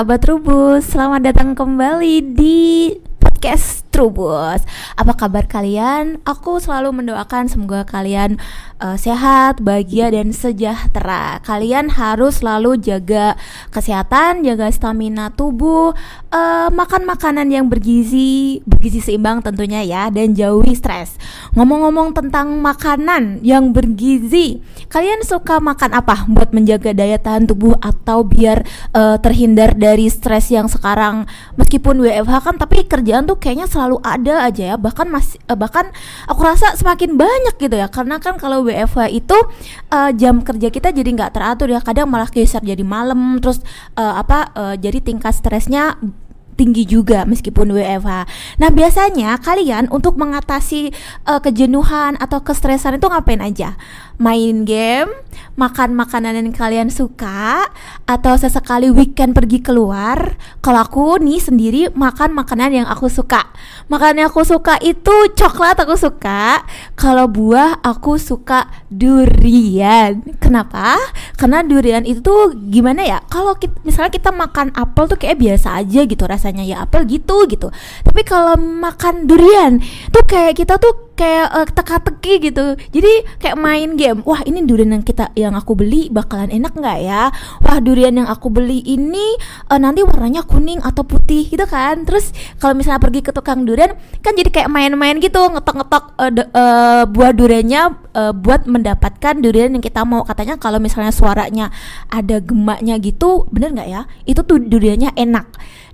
Sahabat Trubus, selamat datang kembali di podcast Trubus. Apa kabar kalian? Aku selalu mendoakan semoga kalian uh, sehat, bahagia dan sejahtera. Kalian harus selalu jaga kesehatan, jaga stamina tubuh, uh, makan makanan yang bergizi, bergizi seimbang tentunya ya dan jauhi stres. Ngomong-ngomong tentang makanan yang bergizi, kalian suka makan apa buat menjaga daya tahan tubuh atau biar uh, terhindar dari stres yang sekarang meskipun WFH kan tapi kerjaan tuh kayaknya selalu ada aja ya bahkan masih uh, bahkan aku rasa semakin banyak gitu ya karena kan kalau WFH itu uh, jam kerja kita jadi nggak teratur ya kadang malah geser jadi malam terus uh, apa uh, jadi tingkat stresnya tinggi juga meskipun WFH. Nah, biasanya kalian untuk mengatasi uh, kejenuhan atau kestresan itu ngapain aja? Main game, makan makanan yang kalian suka, atau sesekali weekend pergi keluar. Kalau aku nih sendiri makan makanan yang aku suka. Makanan yang aku suka itu coklat aku suka. Kalau buah aku suka durian. Kenapa? Karena durian itu gimana ya? Kalau kita, misalnya kita makan apel tuh kayak biasa aja gitu rasanya ya apel gitu gitu tapi kalau makan durian tuh kayak kita tuh kayak uh, teka-teki gitu jadi kayak main game wah ini durian yang kita yang aku beli bakalan enak nggak ya? Wah durian yang aku beli ini uh, nanti warnanya kuning atau putih gitu kan. Terus kalau misalnya pergi ke tukang durian kan jadi kayak main-main gitu ngetok-ngetok uh, uh, buah duriannya uh, buat mendapatkan durian yang kita mau. Katanya kalau misalnya suaranya ada gemaknya gitu bener nggak ya? Itu tuh duriannya enak.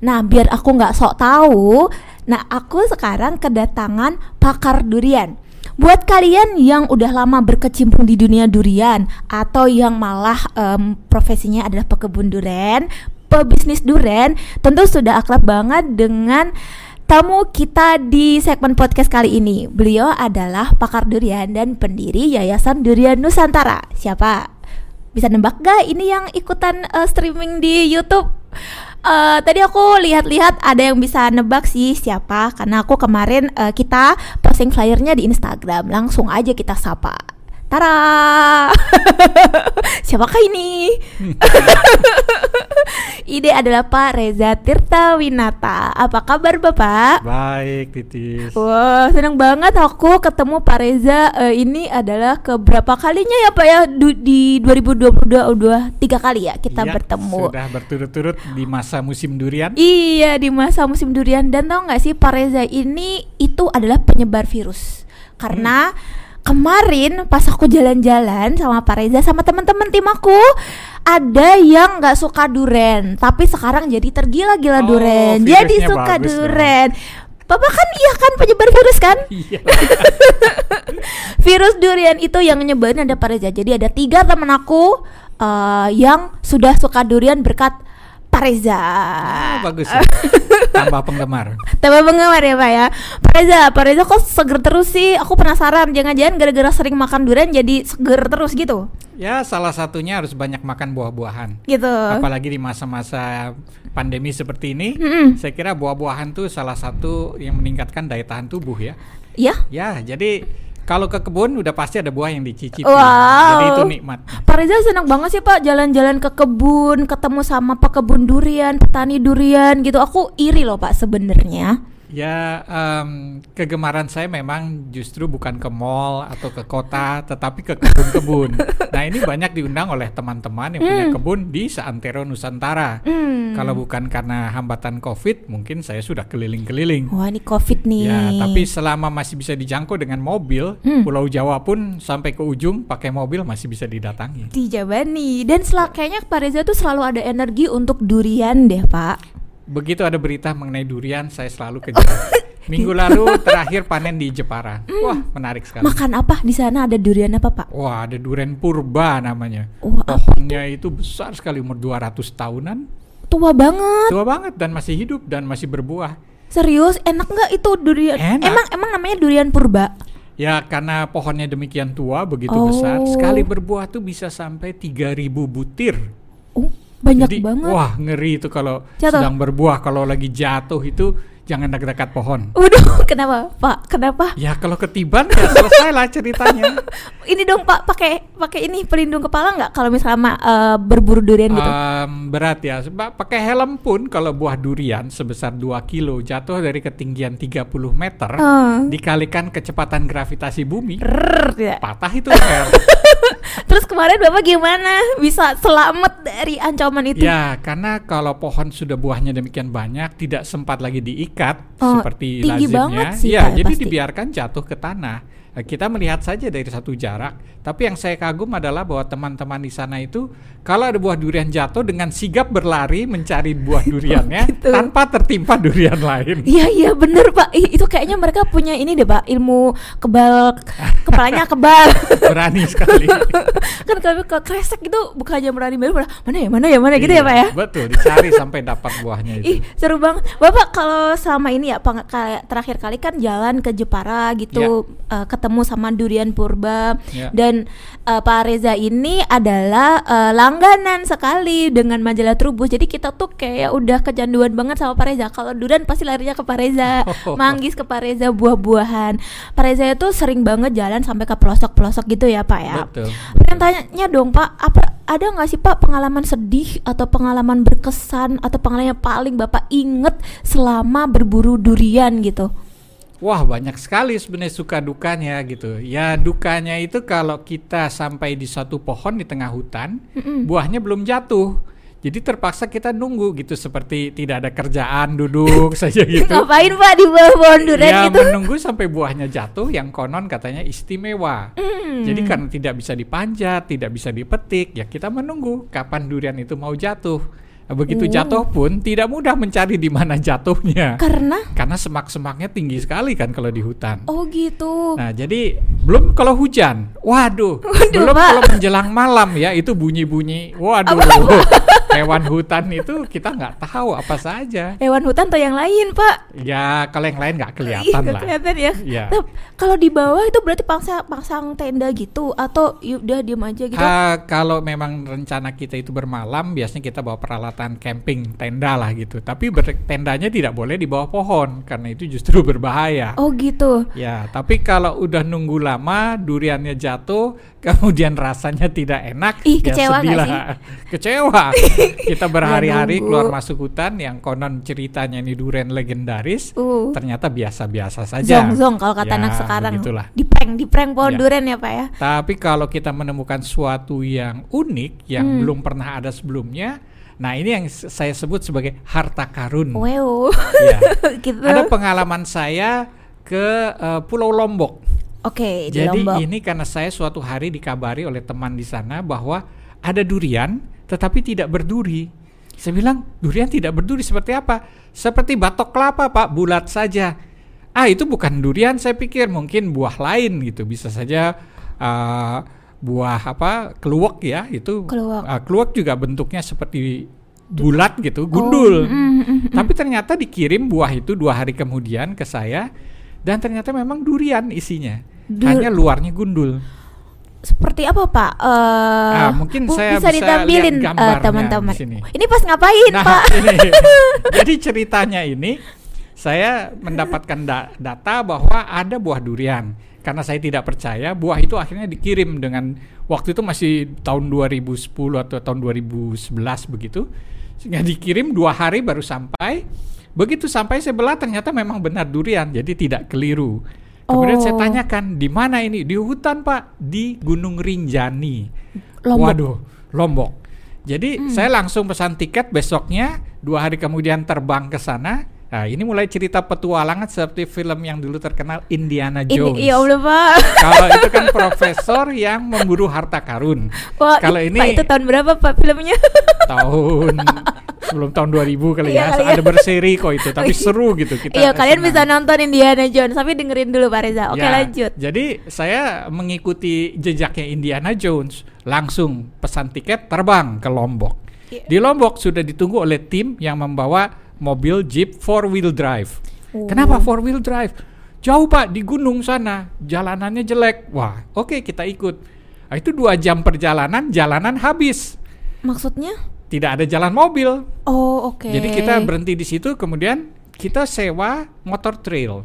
Nah, biar aku nggak sok tahu, nah aku sekarang kedatangan pakar durian. Buat kalian yang udah lama berkecimpung di dunia durian atau yang malah um, profesinya adalah pekebun durian, pebisnis durian, tentu sudah akrab banget dengan tamu kita di segmen podcast kali ini. Beliau adalah pakar durian dan pendiri Yayasan Durian Nusantara. Siapa? Bisa nembak gak ini yang ikutan uh, streaming di YouTube? uh, tadi aku lihat-lihat ada yang bisa nebak sih siapa karena aku kemarin uh, kita posting flyernya di Instagram. Langsung aja kita sapa Tara, siapakah ini? Ide adalah Pak Reza Tirta Winata. Apa kabar Bapak? Baik, Titis. Wah, senang banget aku ketemu Pak Reza. Uh, ini adalah keberapa kalinya ya Pak ya du di 2022 udah tiga kali ya kita ya, bertemu. Sudah berturut-turut di masa musim durian. Iya, di masa musim durian. Dan tau nggak sih Pak Reza ini itu adalah penyebar virus. Karena hmm kemarin pas aku jalan-jalan sama Pak Reza sama teman-teman tim aku ada yang nggak suka duren tapi sekarang jadi tergila-gila oh, duren jadi suka duren Bapak kan iya kan penyebar virus kan? Iya. virus durian itu yang nyebarin ada Pak Reza. Jadi ada tiga teman aku uh, yang sudah suka durian berkat Pak Reza. Oh, bagus. Ya. Tambah penggemar. Tambah penggemar ya Pak ya. Pak Reza, Pak Reza kok seger terus sih? Aku penasaran. Jangan-jangan gara-gara sering makan durian jadi seger terus gitu? Ya salah satunya harus banyak makan buah-buahan. Gitu. Apalagi di masa-masa pandemi seperti ini, -hmm. saya kira buah-buahan tuh salah satu yang meningkatkan daya tahan tubuh ya. Iya. Ya, jadi kalau ke kebun udah pasti ada buah yang dicicipi. Wow. Jadi itu nikmat. Pak Reza senang banget sih Pak jalan-jalan ke kebun, ketemu sama pekebun durian, petani durian gitu. Aku iri loh Pak sebenarnya. Ya, um, kegemaran saya memang justru bukan ke mall atau ke kota, tetapi ke kebun-kebun. nah, ini banyak diundang oleh teman-teman yang mm. punya hmm. kebun di Seantero Nusantara. Mm. Kalau bukan karena hambatan COVID, mungkin saya sudah keliling-keliling. Wah, ini COVID nih. Ya, tapi selama masih bisa dijangkau dengan mobil, mm. Pulau Jawa pun sampai ke ujung pakai mobil masih bisa didatangi. Dijabani. Dan sel kayaknya Pak Reza tuh selalu ada energi untuk durian deh, Pak begitu ada berita mengenai durian saya selalu kejar. Minggu lalu terakhir panen di Jepara. Mm. Wah, menarik sekali. Makan apa di sana? Ada durian apa, Pak? Wah, ada durian purba namanya. Wah, Pohonnya itu? itu besar sekali umur 200 tahunan. tua banget. Tua banget dan masih hidup dan masih berbuah. Serius, enak nggak itu durian? Enak. Emang emang namanya durian purba. Ya karena pohonnya demikian tua begitu Oh. besar, sekali berbuah tuh bisa sampai 3000 butir. Oh, banyak Jadi, banget. Wah, ngeri itu kalau Jatuh. sedang berbuah, kalau lagi jatuh itu jangan dekat-dekat pohon. Waduh, kenapa, Pak? Kenapa? Ya kalau ketiban ya selesai lah ceritanya. Ini dong, Pak, pakai pakai ini pelindung kepala nggak kalau misalnya eh, berburu durian gitu? Em, berat ya. Sebab pakai helm pun kalau buah durian sebesar 2 kilo jatuh dari ketinggian 30 meter Eh. dikalikan kecepatan gravitasi bumi, Rrrr, ya. patah itu leher. Terus kemarin Bapak gimana bisa selamat dari ancaman itu? Ya, karena kalau pohon sudah buahnya demikian banyak, tidak sempat lagi diikat Oh, seperti tinggi lazimnya. banget sih, ya, Pak, jadi pasti. dibiarkan jatuh ke tanah. Eh, Kita melihat saja dari satu jarak. Tapi yang saya kagum adalah bahwa teman-teman di sana itu kalau ada buah durian jatuh dengan sigap berlari mencari buah duriannya gitu. tanpa tertimpa durian lain. Iya iya bener pak Ih, Itu kayaknya mereka punya ini deh pak Ilmu kebal Kepalanya kebal Berani sekali. Kan kalau ke kresek itu Bukannya berani baru Mana ya mana ya mana gitu ya Iya, pak ya Betul, dicari sampai dapat buahnya Ih itu. seru banget Bapak kalau selama ini ya kayak Terakhir kali kan jalan ke Jepara gitu eh, Ketemu sama durian purba Ya. Dan eh, Pak Reza ini adalah eh, langganan sekali Dengan majalah Trubus Jadi kita tuh kayak udah kecanduan banget sama Pak Reza Kalau durian pasti larinya ke Pak Reza Oh. Manggis ke Pak Reza buah-buahan Pak Reza itu sering banget jalan sampai ke pelosok-pelosok gitu ya Pak ya Betul. Pengen tanya dong Pak, apa ada nggak sih Pak pengalaman sedih atau pengalaman berkesan atau pengalaman yang paling Bapak inget selama berburu durian gitu? Wah banyak sekali sebenarnya suka dukanya gitu. Ya dukanya itu kalau kita sampai di satu pohon di tengah hutan, buahnya belum jatuh. Jadi terpaksa kita nunggu gitu seperti tidak ada kerjaan duduk saja gitu. Ngapain Pak di bawah pohon durian ya gitu? menunggu sampai buahnya jatuh yang konon katanya istimewa. Hmm. Jadi karena tidak bisa dipanjat, tidak bisa dipetik, ya kita menunggu kapan durian itu mau jatuh. Begitu Oh. jatuh pun tidak mudah mencari di mana jatuhnya. Karena Karena semak-semaknya tinggi sekali kan kalau di hutan. oh gitu. Nah, jadi belum kalau hujan. Waduh. Waduh, belum Pak. kalau menjelang malam ya itu bunyi-bunyi. Waduh. Hewan hutan itu kita nggak tahu apa saja. Hewan hutan atau yang lain Pak? Ya, kalau yang lain nggak Ih, kelihatan nggak lah. kelihatan ya. Iya. Tapi kalau di bawah itu berarti pasang pasang tenda gitu atau ya udah diem aja gitu? Ah, kalau memang rencana kita itu bermalam, biasanya kita bawa peralatan camping, tenda lah gitu. Tapi tendanya tidak boleh di bawah pohon karena itu justru berbahaya. Oh gitu. Ya, tapi kalau udah nunggu lama, duriannya jatuh, kemudian rasanya tidak enak, Ih, ya kecewa nggak sedihlah. sih? Kecewa. Kita berhari-hari keluar masuk hutan yang konon ceritanya ini durian legendaris, Uh. ternyata biasa-biasa saja. Zong zong kalau kata Ya, anak sekarang. begitulah. Di prank di prank pohon Ya. durian ya Pak ya. Tapi kalau kita menemukan suatu yang unik yang Hmm. belum pernah ada sebelumnya, nah ini yang saya sebut sebagai harta karun. Wow. Ya. gitu. Ada pengalaman saya ke eh, Pulau Lombok. Oke, di Jadi Lombok. ini karena saya suatu hari dikabari oleh teman di sana bahwa ada durian tetapi tidak berduri. Saya bilang, durian tidak berduri seperti apa? Seperti batok kelapa, Pak, bulat saja. Ah, itu bukan durian, saya pikir mungkin buah lain gitu. Bisa saja uh, buah apa? Keluak ya, itu. Keluak. Uh, keluak juga bentuknya seperti bulat gitu, gundul. Oh, mm, mm, mm. Tapi ternyata dikirim buah itu dua hari kemudian ke saya dan ternyata memang durian isinya. Du- Hanya luarnya gundul. Seperti apa Pak? Eh, Ah, mungkin bu- saya bisa bisa ditampilin gambarnya teman-teman. Ini pas ngapain Nah, Pak? ini. Jadi ceritanya ini saya mendapatkan da- data bahwa ada buah durian. Karena saya tidak percaya, buah itu akhirnya dikirim dengan waktu itu masih tahun 2010 atau tahun 2011 begitu. Sehingga dikirim dua hari baru sampai. Begitu sampai saya belah ternyata memang benar durian, jadi tidak keliru. Kemudian saya Oh. tanyakan di mana ini? Di hutan pak, di Gunung Rinjani. Lombok. Waduh, Lombok. Jadi saya langsung pesan tiket besoknya, dua hari kemudian terbang ke sana. Nah, ini mulai cerita petualangan seperti film yang dulu terkenal Indiana Jones. Ini ya Allah Pak. Kalau itu kan profesor yang memburu harta karun. Wah, Kalau ini Pak, itu tahun berapa Pak filmnya? tahun sebelum tahun 2000 kali Iya ya. kali ya. Ada berseri kok itu, tapi seru gitu kita. Iya, kalian senang. bisa nonton Indiana Jones, tapi dengerin dulu Pak Reza. Oke, Ya, lanjut. Jadi saya mengikuti jejaknya Indiana Jones, langsung pesan tiket terbang ke Lombok. Iya. Di Lombok sudah ditunggu oleh tim yang membawa mobil Jeep four wheel drive. Oh. Kenapa four wheel drive? Jauh pak di gunung sana, jalanannya jelek. Wah, oke kita ikut. Nah, itu dua jam perjalanan, jalanan habis. Maksudnya? Tidak ada jalan mobil. Oh, oke. Jadi kita berhenti di situ, kemudian kita sewa motor trail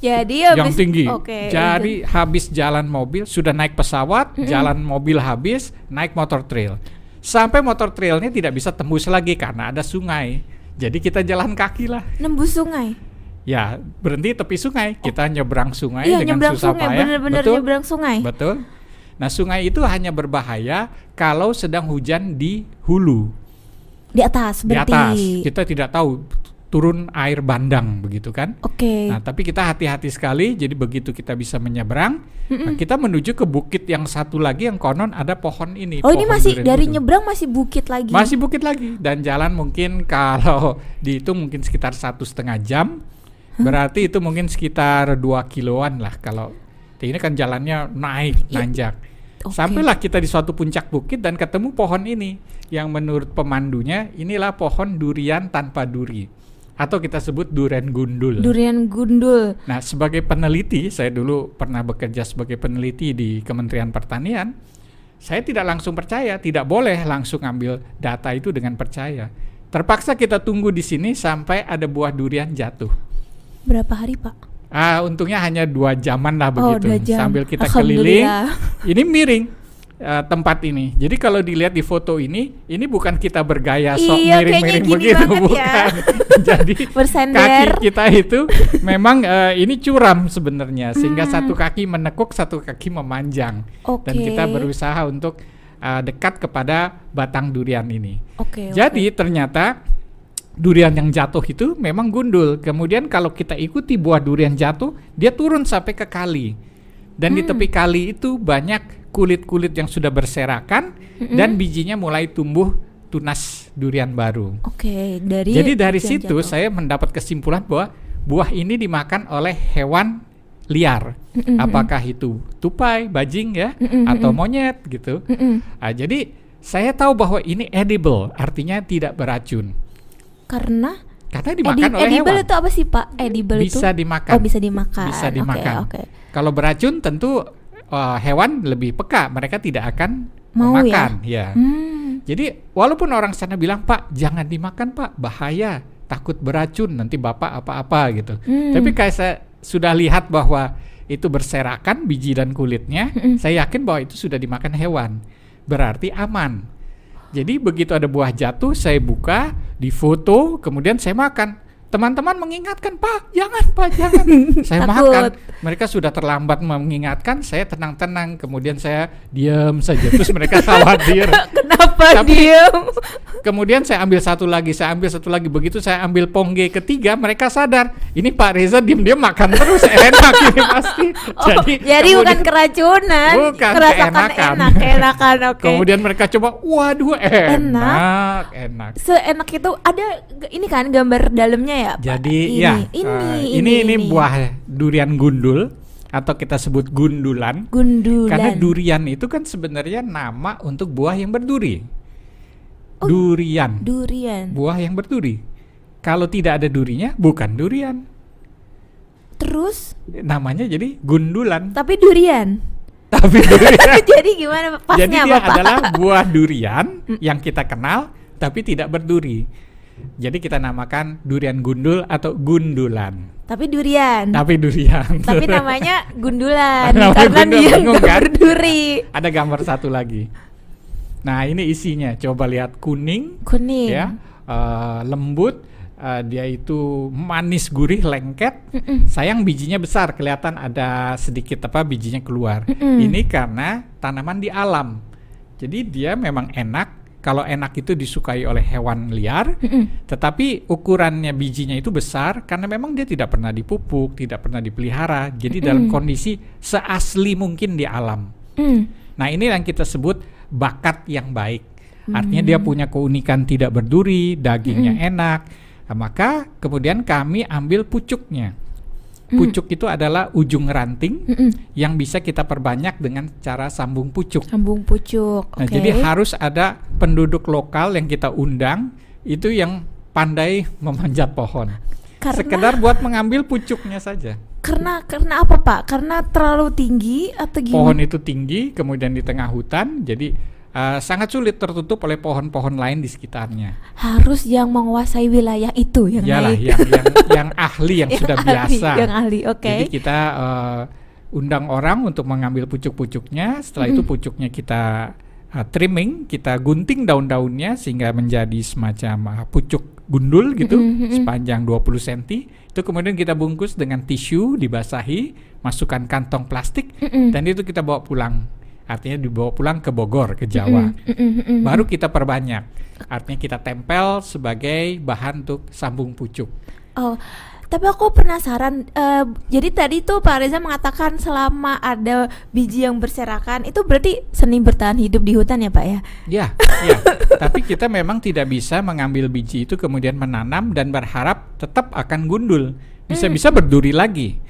Jadi yang habis- tinggi. Oke. Jadi habis jalan mobil, sudah naik pesawat, jalan mobil habis, naik motor trail. Sampai motor trailnya tidak bisa tembus lagi karena ada sungai. Jadi kita jalan kaki lah. nembus sungai. Ya berhenti tepi sungai. Kita nyebrang sungai Iya, dengan nyebrang susah sungai, payah. bener-bener Betul? nyebrang sungai. Betul. Nah sungai itu hanya berbahaya kalau sedang hujan di hulu, Di atas di berarti. atas. Kita tidak tahu turun air bandang begitu kan? Oke. Nah, tapi kita hati-hati sekali. Jadi begitu kita bisa menyeberang, nah, kita menuju ke bukit yang satu lagi yang konon ada pohon ini. oh, ini pohon masih durian dari nyebrang masih bukit lagi. Masih bukit lagi dan jalan mungkin kalau dihitung mungkin sekitar satu setengah jam. Berarti itu mungkin sekitar dua kiloan lah kalau ini kan jalannya naik Ya. nanjak. Oke. Sampailah kita di suatu puncak bukit dan ketemu pohon ini yang menurut pemandunya inilah pohon durian tanpa duri atau kita sebut durian gundul. Durian gundul. Nah, sebagai peneliti, saya dulu pernah bekerja sebagai peneliti di Kementerian Pertanian. Saya tidak langsung percaya, tidak boleh langsung ambil data itu dengan percaya. Terpaksa kita tunggu di sini sampai ada buah durian jatuh. Berapa hari, Pak? Ah, untungnya hanya dua jaman lah Oh, begitu. dua jam. Sambil kita keliling, ini miring eh, tempat ini. Jadi kalau dilihat di foto ini, ini bukan kita bergaya sok Iya, miring-miring begitu, ya. bukan. Jadi Bersender. kaki kita itu memang eh, ini curam sebenarnya, sehingga Hmm. satu kaki menekuk, satu kaki memanjang, dan Oke. kita berusaha untuk eh, dekat kepada batang durian ini. Oke. Jadi ternyata durian yang jatuh itu memang gundul. Kemudian kalau kita ikuti buah durian jatuh, dia turun sampai ke kali. Dan di tepi kali itu banyak kulit-kulit yang sudah berserakan dan bijinya mulai tumbuh tunas durian baru. Oke, dari Jadi dari situ jatuh. saya mendapat kesimpulan bahwa buah ini dimakan oleh hewan liar. Apakah itu tupai, bajing ya, atau monyet gitu. Mm-mm. Ah, jadi saya tahu bahwa ini edible, artinya tidak beracun. karena Karena edi- dimakan oleh edible hewan. itu apa sih, Pak? Edible itu Bisa dimakan. Oh, bisa dimakan. Bisa dimakan. Oke. Kalau beracun tentu uh, hewan lebih peka, mereka tidak akan Mau ya? memakan. Ya. Hmm. Jadi walaupun orang sana bilang Pak jangan dimakan Pak bahaya takut beracun nanti bapak apa-apa gitu. Hmm. Tapi kayak saya sudah lihat bahwa itu berserakan biji dan kulitnya, saya yakin bahwa itu sudah dimakan hewan. Berarti aman. Jadi begitu ada buah jatuh saya buka, difoto, kemudian saya makan. Teman-teman mengingatkan, "Pak, jangan, Pak, jangan." saya Takut. makan. Mereka sudah terlambat mengingatkan, saya tenang-tenang, kemudian saya diam saja. Terus mereka khawatir. Kenapa Tapi- diem? Kemudian saya ambil satu lagi, saya ambil satu lagi. Begitu saya ambil pongge ketiga, mereka sadar. Ini Pak Reza diem-diem makan terus, enak ini pasti. Oh, jadi, kemudian- bukan keracunan, Bukan, kerasakan keenakan. enak, enakan, oke. Kemudian mereka coba, waduh enak, enak. Seenak itu ada ini kan gambar dalamnya ya, Pak? Jadi ini, ya, ini, eh, ini, ini, ini buah durian gundul atau kita sebut gundulan. gundulan. Karena durian itu kan sebenarnya nama untuk buah yang berduri. Oh. Durian, durian. buah yang berduri. Kalau tidak ada durinya, bukan durian. Terus namanya jadi gundulan tapi durian. tapi durian jadi gimana pasnya jadi dia apa, adalah buah durian yang kita kenal tapi tidak berduri jadi kita namakan durian gundul atau gundulan. Tapi durian. tapi durian. Tapi namanya gundulan Namanya karena gundul, dia bingung kan? berduri. ada gambar satu lagi. Nah ini isinya. Coba lihat kuning Kuning. ya. Eh, lembut eh, dia itu manis gurih lengket. Sayang bijinya besar kelihatan ada sedikit apa bijinya keluar. Ini karena tanaman di alam. Jadi dia memang enak kalau enak itu disukai oleh hewan liar tetapi ukurannya bijinya itu besar karena memang dia tidak pernah dipupuk tidak pernah dipelihara jadi dalam kondisi seasli mungkin di alam Hmm. Nah ini yang kita sebut bakat yang baik. Artinya dia punya keunikan tidak berduri, dagingnya enak. Nah, maka kemudian kami ambil pucuknya. Pucuk itu adalah ujung ranting Mm-mm. yang bisa kita perbanyak dengan cara sambung pucuk. Sambung pucuk. Nah, Oke. jadi harus ada penduduk lokal yang kita undang itu yang pandai memanjat pohon. Karena- Sekedar buat mengambil pucuknya saja. Karena karena apa Pak? Karena terlalu tinggi atau gimana? Pohon itu tinggi, kemudian di tengah hutan, jadi uh, sangat sulit tertutup oleh pohon-pohon lain di sekitarnya. Harus yang menguasai wilayah itu yang Yalah, naik. yang yang yang ahli yang, Yang sudah ahli, biasa. Yang ahli, oke. Jadi kita uh, undang orang untuk mengambil pucuk-pucuknya. Setelah itu pucuknya kita uh, trimming, kita gunting daun-daunnya sehingga menjadi semacam uh, pucuk gundul gitu, Mm-mm, mm-mm. sepanjang 20 cm. Itu kemudian kita bungkus dengan tisu, dibasahi, masukkan kantong plastik, Mm-mm. dan itu kita bawa pulang. Artinya dibawa pulang ke Bogor, ke Jawa. Baru kita perbanyak. Artinya kita tempel sebagai bahan untuk sambung pucuk. Oh, tapi aku penasaran. eh, jadi tadi tuh Pak Reza mengatakan selama ada biji yang berserakan, itu berarti seni bertahan hidup di hutan ya Pak ya? Ya, ya. Tapi kita memang tidak bisa mengambil biji itu kemudian menanam dan berharap tetap akan gundul. Bisa-bisa berduri lagi.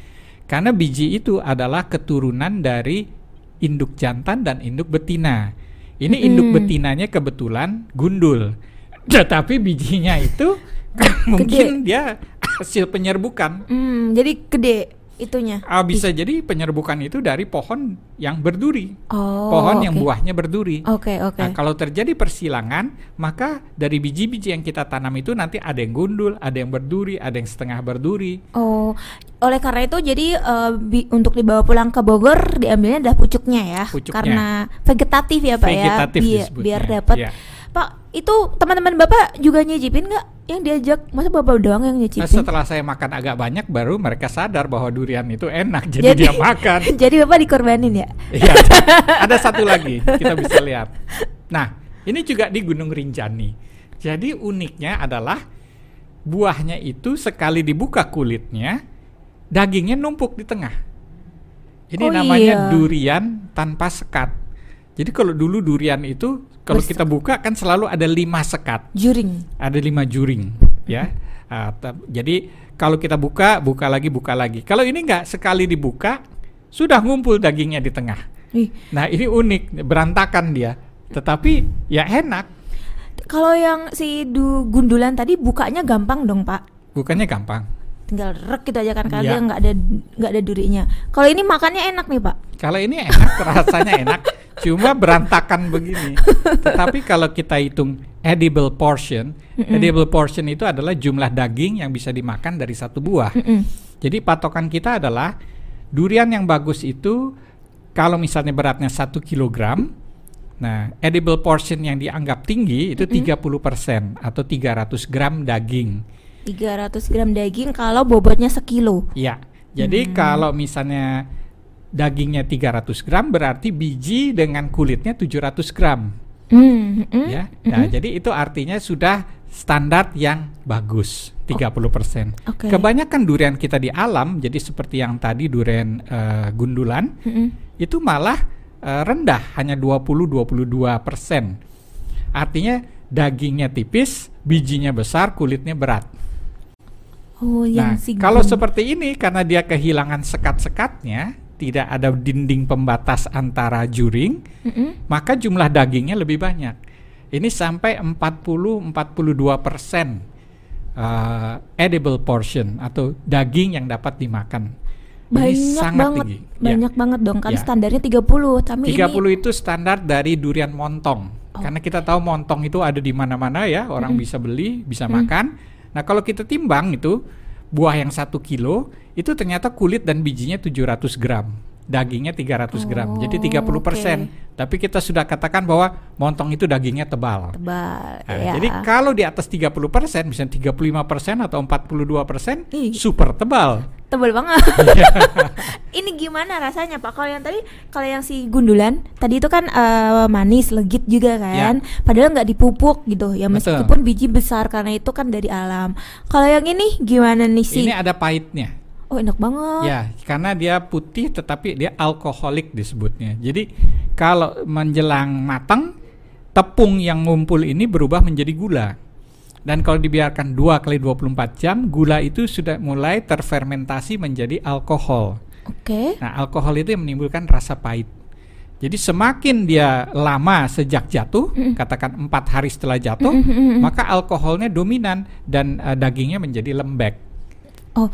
Karena biji itu adalah keturunan dari induk jantan dan induk betina. Ini induk Mm-mm. betinanya kebetulan gundul. Tetapi bijinya itu mungkin dia hasil penyerbukan. Hmm, jadi gede itunya. Ah, bisa jadi penyerbukan itu dari pohon yang berduri. Oh, pohon yang oke. buahnya berduri. Oke, oke. Nah, kalau terjadi persilangan, maka dari biji-biji yang kita tanam itu nanti ada yang gundul, ada yang berduri, ada yang setengah berduri. Oh, oleh karena itu jadi eh, bi- untuk dibawa pulang ke Bogor diambilnya adalah pucuknya ya, Pucuknya. karena vegetatif ya pak Vegetatif ya, Bi- biar dapat. ya. Pak, itu teman-teman bapak juga nyicipin nggak? Yang diajak, masa bapak doang yang Nah, nyicipin? setelah saya makan agak banyak, baru mereka sadar bahwa durian itu enak, jadi, dia makan. jadi bapak dikorbanin ya? Iya, ada satu lagi kita bisa lihat. Nah, ini juga di Gunung Rinjani. Jadi uniknya adalah buahnya itu sekali dibuka kulitnya, dagingnya numpuk di tengah. Ini Oh, namanya iya. durian tanpa sekat. Jadi kalau dulu durian itu kalau kita buka kan selalu ada lima sekat, Juring. ada lima juring, ya. Ah, ta- jadi kalau kita buka, buka lagi, buka lagi. Kalau ini enggak sekali dibuka sudah ngumpul dagingnya di tengah. Ih, Nah ini unik, berantakan dia. Tetapi ya enak, kalau yang si du gundulan tadi bukanya gampang dong pak? bukannya gampang. Tinggal rek gitu aja kan Iya. dia nggak ada nggak ada durinya. Kalau ini makannya enak nih pak? Kalau ini enak, rasanya enak, cuma berantakan begini. Tetapi kalau kita hitung edible portion, edible portion itu adalah jumlah daging yang bisa dimakan dari satu buah. Mm-mm. Jadi patokan kita adalah durian yang bagus itu kalau misalnya beratnya satu kilogram, nah edible portion yang dianggap tinggi itu 30% atau 300 gram daging. 300 gram daging kalau bobotnya sekilo. Iya. Jadi kalau misalnya dagingnya 300 gram berarti biji dengan kulitnya 700 gram, Hmm, mm, ya. Nah, jadi itu artinya sudah standar yang bagus, 30%. Oke. Kebanyakan durian kita di alam jadi seperti yang tadi durian eh, gundulan mm-mm. itu malah eh, rendah hanya 20-22%. Artinya dagingnya tipis, bijinya besar, kulitnya berat. Oh, yang Nah, kalau seperti ini karena dia kehilangan sekat-sekatnya, tidak ada dinding pembatas antara juring, Mm-mm. maka jumlah dagingnya lebih banyak. Ini sampai 40-42 persen uh, edible portion atau daging yang dapat dimakan. Ini banyak sangat banget, tinggi. Ya. banyak banget dong kan Ya. standarnya 30, tapi 30 ini itu standar dari durian montong. Oh. Karena kita tahu montong itu ada di mana-mana ya, orang bisa beli, bisa makan. Nah, kalau kita timbang itu buah yang satu kilo itu ternyata kulit dan bijinya 700 gram, dagingnya 300 gram. Jadi Oh, 30 persen. Tapi kita sudah katakan bahwa montong itu dagingnya tebal. tebal Nah, ya. Jadi kalau di atas 30 persen, misalnya 35 persen atau 42 persen, Ih. super tebal. tebal banget. Iya. ini gimana rasanya Pak? Kalau yang tadi kalau yang si gundulan tadi itu kan eh, manis, legit juga kan. Padahal nggak dipupuk gitu ya Ya. Betul. meskipun biji besar karena itu kan dari alam. Kalau yang ini gimana nih sih? Ini ada pahitnya. Oh, enak banget. Ya, karena dia putih tetapi dia alkoholik disebutnya. Jadi kalau menjelang matang, tepung yang ngumpul ini berubah menjadi gula. Dan kalau dibiarkan 2 kali 24 jam, gula itu sudah mulai terfermentasi menjadi alkohol. Oke. Nah, alkohol itu yang menimbulkan rasa pahit. Jadi semakin dia lama sejak jatuh, katakan empat hari setelah jatuh, maka alkoholnya dominan dan eh, dagingnya menjadi lembek. Oh,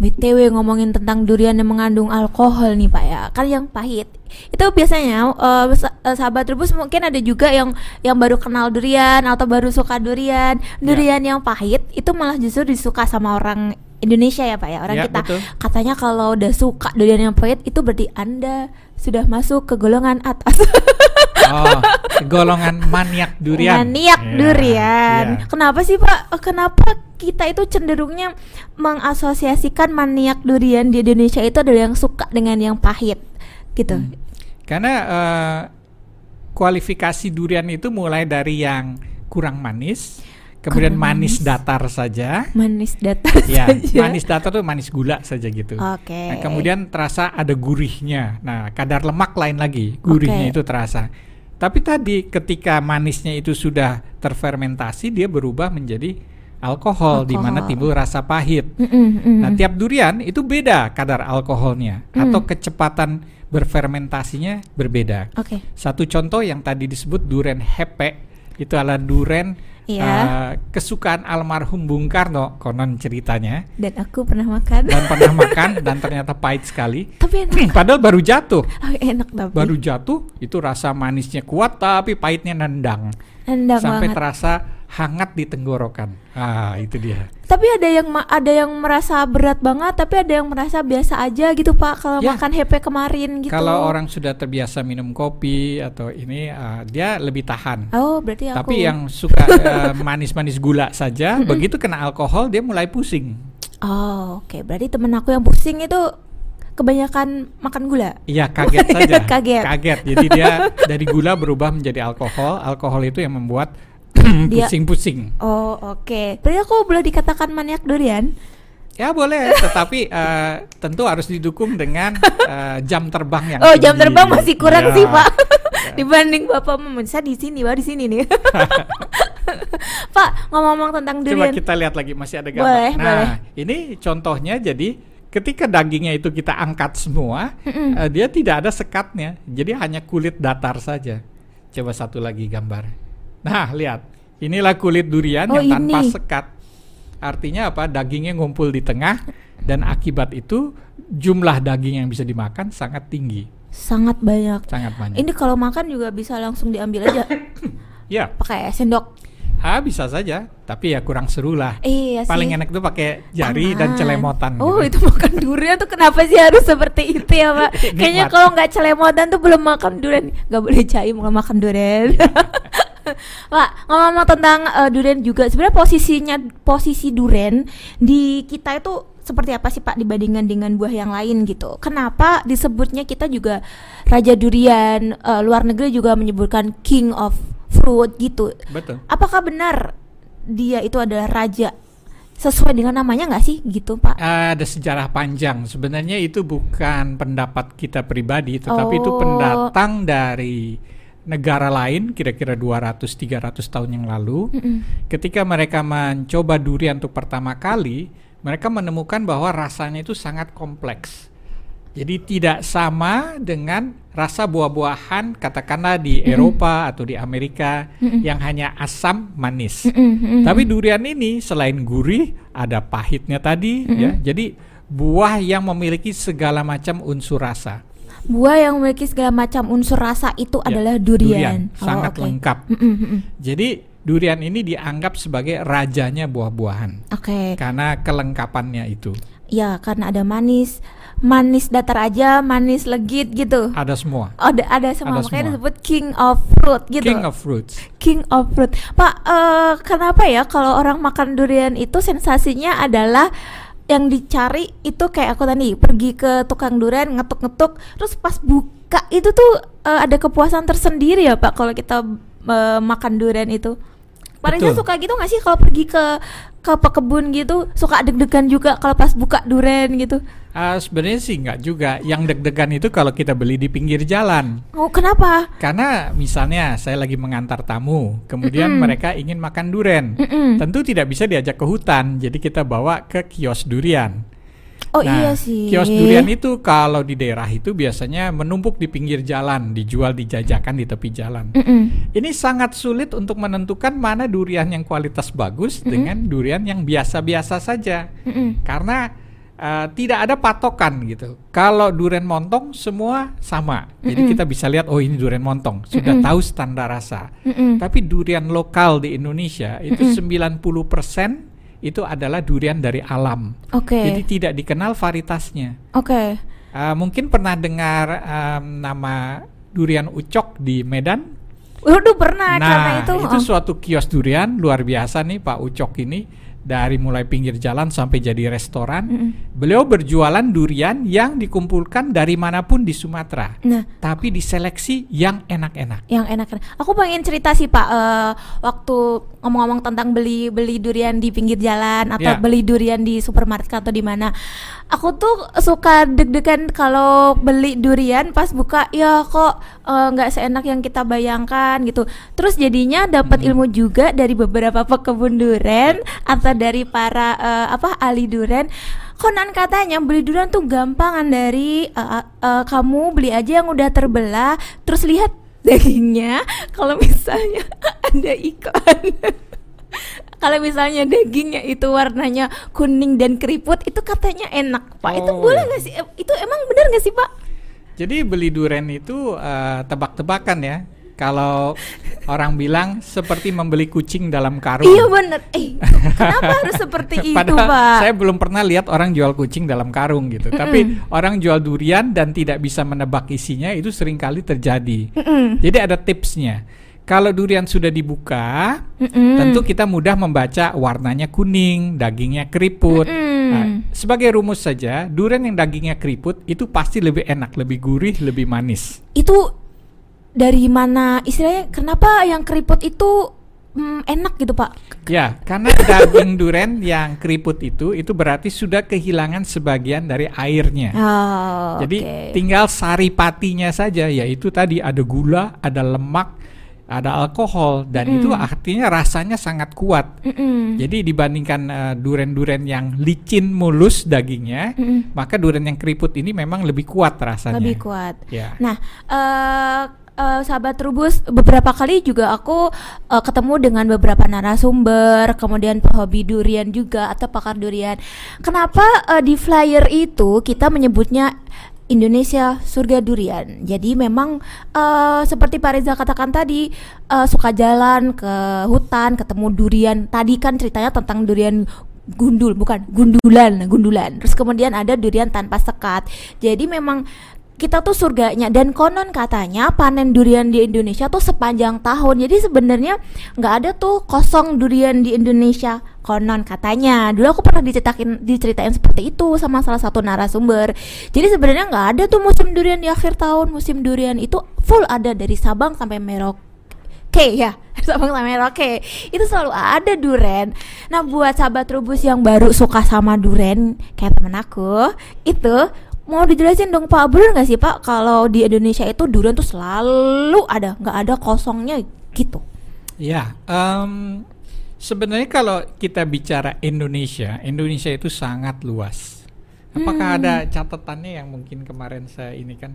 BTW ngomongin tentang durian yang mengandung alkohol nih Pak ya, kan yang pahit. Itu biasanya sa- eh, sahabat rebus mungkin ada juga yang yang baru kenal durian atau baru suka durian. Durian yang pahit itu malah justru disuka sama orang Indonesia ya Pak ya, orang Ya, kita. betul. Katanya kalau udah suka durian yang pahit itu berarti Anda sudah masuk ke golongan atas. Oh, golongan maniak durian. Maniak Ya, durian. ya. Kenapa sih Pak? Eh, Kenapa kita itu cenderungnya mengasosiasikan maniak durian di Indonesia itu adalah yang suka dengan yang pahit gitu? Hmm. Karena eh, kualifikasi durian itu mulai dari yang kurang manis, kemudian manis manis. datar saja. Manis datar Ya, saja. manis datar tuh manis gula saja gitu. Oke. Nah, kemudian terasa ada gurihnya. Nah, kadar lemak lain lagi, gurihnya Oke. itu terasa. Tapi tadi ketika manisnya itu sudah terfermentasi, dia berubah menjadi alkohol, di mana Alkohol. timbul rasa pahit. Mm-mm, mm. Nah, tiap durian itu beda kadar alkoholnya atau kecepatan berfermentasinya berbeda. Oke. Satu contoh yang tadi disebut duren hepe itu adalah duren Iya. eh, kesukaan almarhum Bung Karno konon ceritanya Dan aku pernah makan. dan pernah makan dan ternyata pahit sekali. tapi enak. Padahal baru jatuh, Oh, enak tapi. baru jatuh itu rasa manisnya kuat tapi pahitnya nendang Nendang sampai banget. terasa hangat di tenggorokan. Ah, itu dia. Tapi ada yang ada yang merasa berat banget, tapi ada yang merasa biasa aja gitu Pak kalau Ya. makan HP kemarin gitu. Kalau orang sudah terbiasa minum kopi atau ini ah, dia lebih tahan. Oh, berarti aku Tapi yang suka eh, manis-manis gula saja, begitu kena alkohol dia mulai pusing. Oh, oke. Berarti temen aku yang pusing itu kebanyakan makan gula. Iya kaget saja. Kaget. Jadi dia dari gula berubah menjadi alkohol. Alkohol itu yang membuat pusing-pusing. Oh, oke. Berarti aku boleh dikatakan maniak durian? Ya boleh, tetapi eh, tentu harus didukung dengan eh, jam terbang yang Oh, jam tinggi. terbang masih kurang Ya. sih, Pak. Dibanding Bapak saya di sini, Pak, di sini nih. Pak, ngomong-ngomong tentang Coba durian. kita lihat lagi masih ada gambar. Boleh, nah, boleh. ini contohnya jadi ketika dagingnya itu kita angkat semua, eh, dia tidak ada sekatnya. Jadi hanya kulit datar saja. Coba satu lagi gambar. Nah, lihat. Inilah kulit durian Oh, yang tanpa ini. sekat. Artinya apa? Dagingnya ngumpul di tengah dan akibat itu jumlah daging yang bisa dimakan sangat tinggi, Sangat banyak. sangat banyak. Ini kalau makan juga bisa langsung diambil aja Ya, pakai sendok. ah bisa saja, tapi ya kurang seru lah. Iya sih. Paling enak tuh pakai jari dan Tangan. celemotan. Oh, gitu. itu makan durian tuh kenapa sih harus seperti itu ya, Pak? Kayaknya kalau nggak celemotan tuh belum makan durian. Nggak boleh jaim kalau makan durian. Pak, ngomong-ngomong tentang eh, durian juga, sebenarnya posisinya posisi durian di kita itu seperti apa sih Pak dibandingkan dengan buah yang lain gitu? Kenapa disebutnya kita juga raja durian? eh, luar negeri juga menyebutkan king of fruit gitu. Betul. Apakah benar dia itu adalah raja sesuai dengan namanya nggak sih gitu Pak? Ada sejarah panjang. Sebenarnya itu bukan pendapat kita pribadi, tetapi itu Oh. pendatang dari negara lain kira-kira 200-300 tahun yang lalu. Ketika mereka mencoba durian untuk pertama kali, mereka menemukan bahwa rasanya itu sangat kompleks. Jadi tidak sama dengan rasa buah-buahan katakanlah di Eropa atau di Amerika yang hanya asam manis. Tapi durian ini selain gurih ada pahitnya tadi ya. Jadi buah yang memiliki segala macam unsur rasa. Buah yang memiliki segala macam unsur rasa itu Ya, adalah durian. Oh, sangat oke. lengkap. Jadi durian ini dianggap sebagai rajanya buah-buahan Oke. karena kelengkapannya itu. Ya, karena ada manis, manis datar aja, manis legit gitu. Ada semua. Oh, ada, ada semua Ada makanya semua. disebut king of fruit gitu. King of fruits. King of fruit. Pak, eh, kenapa ya kalau orang makan durian itu sensasinya adalah yang dicari itu kayak aku tadi pergi ke tukang durian ngetuk-ngetuk terus pas buka itu tuh eh, ada kepuasan tersendiri ya Pak kalau kita eh, makan durian itu. Pak Reza suka gitu nggak sih kalau pergi ke ke kebun gitu suka deg-degan juga kalau pas buka duren gitu. Ah, sebenarnya sih nggak juga. Yang deg-degan itu kalau kita beli di pinggir jalan. Oh kenapa? Karena misalnya saya lagi mengantar tamu, kemudian Mm-mm. mereka ingin makan duren. Mm-mm. Tentu tidak bisa diajak ke hutan, jadi kita bawa ke kios durian. Oh Nah, iya sih. Kios durian itu kalau di daerah itu biasanya menumpuk di pinggir jalan, dijual dijajakan di tepi jalan. Mm-mm. Ini sangat sulit untuk menentukan mana durian yang kualitas bagus dengan durian yang biasa-biasa saja. Mm-mm. Karena eh, tidak ada patokan gitu. Kalau durian montong semua sama. Jadi Mm-mm. kita bisa lihat oh ini durian montong, sudah Mm-mm. tahu standar rasa. Mm-mm. Tapi durian lokal di Indonesia itu Mm-mm. 90% itu adalah durian dari alam. Oke. Jadi tidak dikenal varietasnya. Oke. Uh, mungkin pernah dengar um, nama durian ucok di Medan? Waduh pernah nah, karena itu. oh. suatu kios durian luar biasa nih Pak Ucok ini dari mulai pinggir jalan sampai jadi restoran. Mm-mm. Beliau berjualan durian yang dikumpulkan dari mana pun di Sumatera, Nah, tapi diseleksi yang enak-enak. yang enak. Aku pengen cerita sih Pak, eh, waktu ngomong-ngomong tentang beli beli durian di pinggir jalan atau Ya. beli durian di supermarket atau di mana. Aku tuh suka deg-degan kalau beli durian pas buka, ya kok eh, nggak seenak yang kita bayangkan gitu. Terus jadinya dapat Hmm. ilmu juga dari beberapa pekebun durian atau dari para eh, apa ahli durian. Konon katanya beli durian tuh gampangan dari eh, eh, kamu beli aja yang udah terbelah, terus lihat dagingnya. Kalau misalnya ada iklan, kalau misalnya dagingnya itu warnanya kuning dan keriput, itu katanya enak, Pak. Itu Oh. boleh nggak sih? Eh, Itu emang benar nggak sih, Pak? Jadi beli durian itu uh, tebak-tebakan ya. Kalau orang bilang seperti membeli kucing dalam karung. Iya bener. Eh, kenapa harus seperti itu, Padahal Pak? saya belum pernah lihat orang jual kucing dalam karung gitu. Tapi orang jual durian dan tidak bisa menebak isinya itu sering kali terjadi. Mm-mm. Jadi ada tipsnya. Kalau durian sudah dibuka, Mm-mm. tentu kita mudah membaca warnanya kuning, dagingnya keriput. Nah, sebagai rumus saja, durian yang dagingnya keriput itu pasti lebih enak, lebih gurih, lebih manis. itu dari mana istilahnya kenapa yang keriput itu mm, enak gitu pak Ya, karena daging durian yang keriput itu itu berarti sudah kehilangan sebagian dari airnya. oh, Jadi oke. tinggal saripatinya saja, yaitu tadi ada gula, ada lemak, ada alkohol, dan itu artinya rasanya sangat kuat. Mm-mm. Jadi dibandingkan eh, duren-duren yang licin mulus dagingnya, Mm-mm. maka duren yang keriput ini memang lebih kuat rasanya. lebih kuat Ya. nah eh eh, sahabat Trubus beberapa kali juga aku eh, ketemu dengan beberapa narasumber kemudian pehobi durian juga atau pakar durian kenapa eh, di flyer itu kita menyebutnya Indonesia surga durian. Jadi memang eh, seperti Pak Reza katakan tadi eh, suka jalan ke hutan ketemu durian. Tadi kan ceritanya tentang durian gundul bukan gundulan gundulan. Terus kemudian ada durian tanpa sekat. Jadi memang kita tuh surganya. Dan konon katanya panen durian di Indonesia tuh sepanjang tahun. Jadi sebenarnya nggak ada tuh kosong durian di Indonesia. Konon katanya. Dulu aku pernah diceritain diceritain seperti itu sama salah satu narasumber. Jadi sebenarnya nggak ada tuh musim durian di akhir tahun. Musim durian itu full ada dari Sabang sampai Merauke ya. Sabang sampai Merauke. Itu selalu ada duren. Nah buat sahabat rubus yang baru suka sama duren kayak temen aku itu mau dijelasin dong Pak bener nggak sih Pak kalau di Indonesia itu durian tuh selalu ada nggak ada kosongnya gitu. Ya, em, sebenarnya kalau kita bicara Indonesia, Indonesia itu sangat luas. Apakah Hmm. ada catatannya yang mungkin kemarin saya ini kan?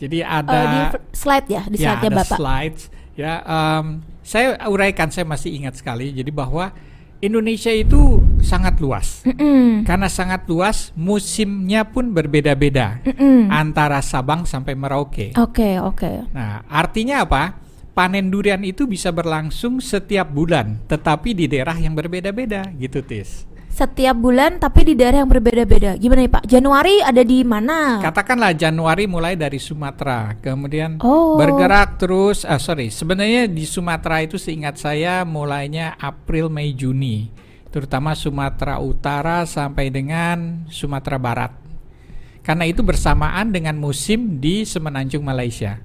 Jadi ada di f- slide ya di ya slide-nya ada Bapak. slides. Ya, em, saya uraikan, saya masih ingat sekali. Jadi bahwa Indonesia itu sangat luas. Mm-mm. Karena sangat luas, musimnya pun berbeda-beda Mm-mm. antara Sabang sampai Merauke. Oke oke. Nah, artinya apa? Panen durian itu bisa berlangsung setiap bulan, tetapi di daerah yang berbeda-beda, gitu, Tis. Setiap bulan tapi di daerah yang berbeda-beda. Gimana nih Pak? Januari ada di mana? Katakanlah Januari mulai dari Sumatera, kemudian Oh. bergerak terus. Ah, sorry, sebenarnya di Sumatera itu seingat saya mulainya April, Mei, Juni, terutama Sumatera Utara sampai dengan Sumatera Barat. Karena itu bersamaan dengan musim di Semenanjung Malaysia.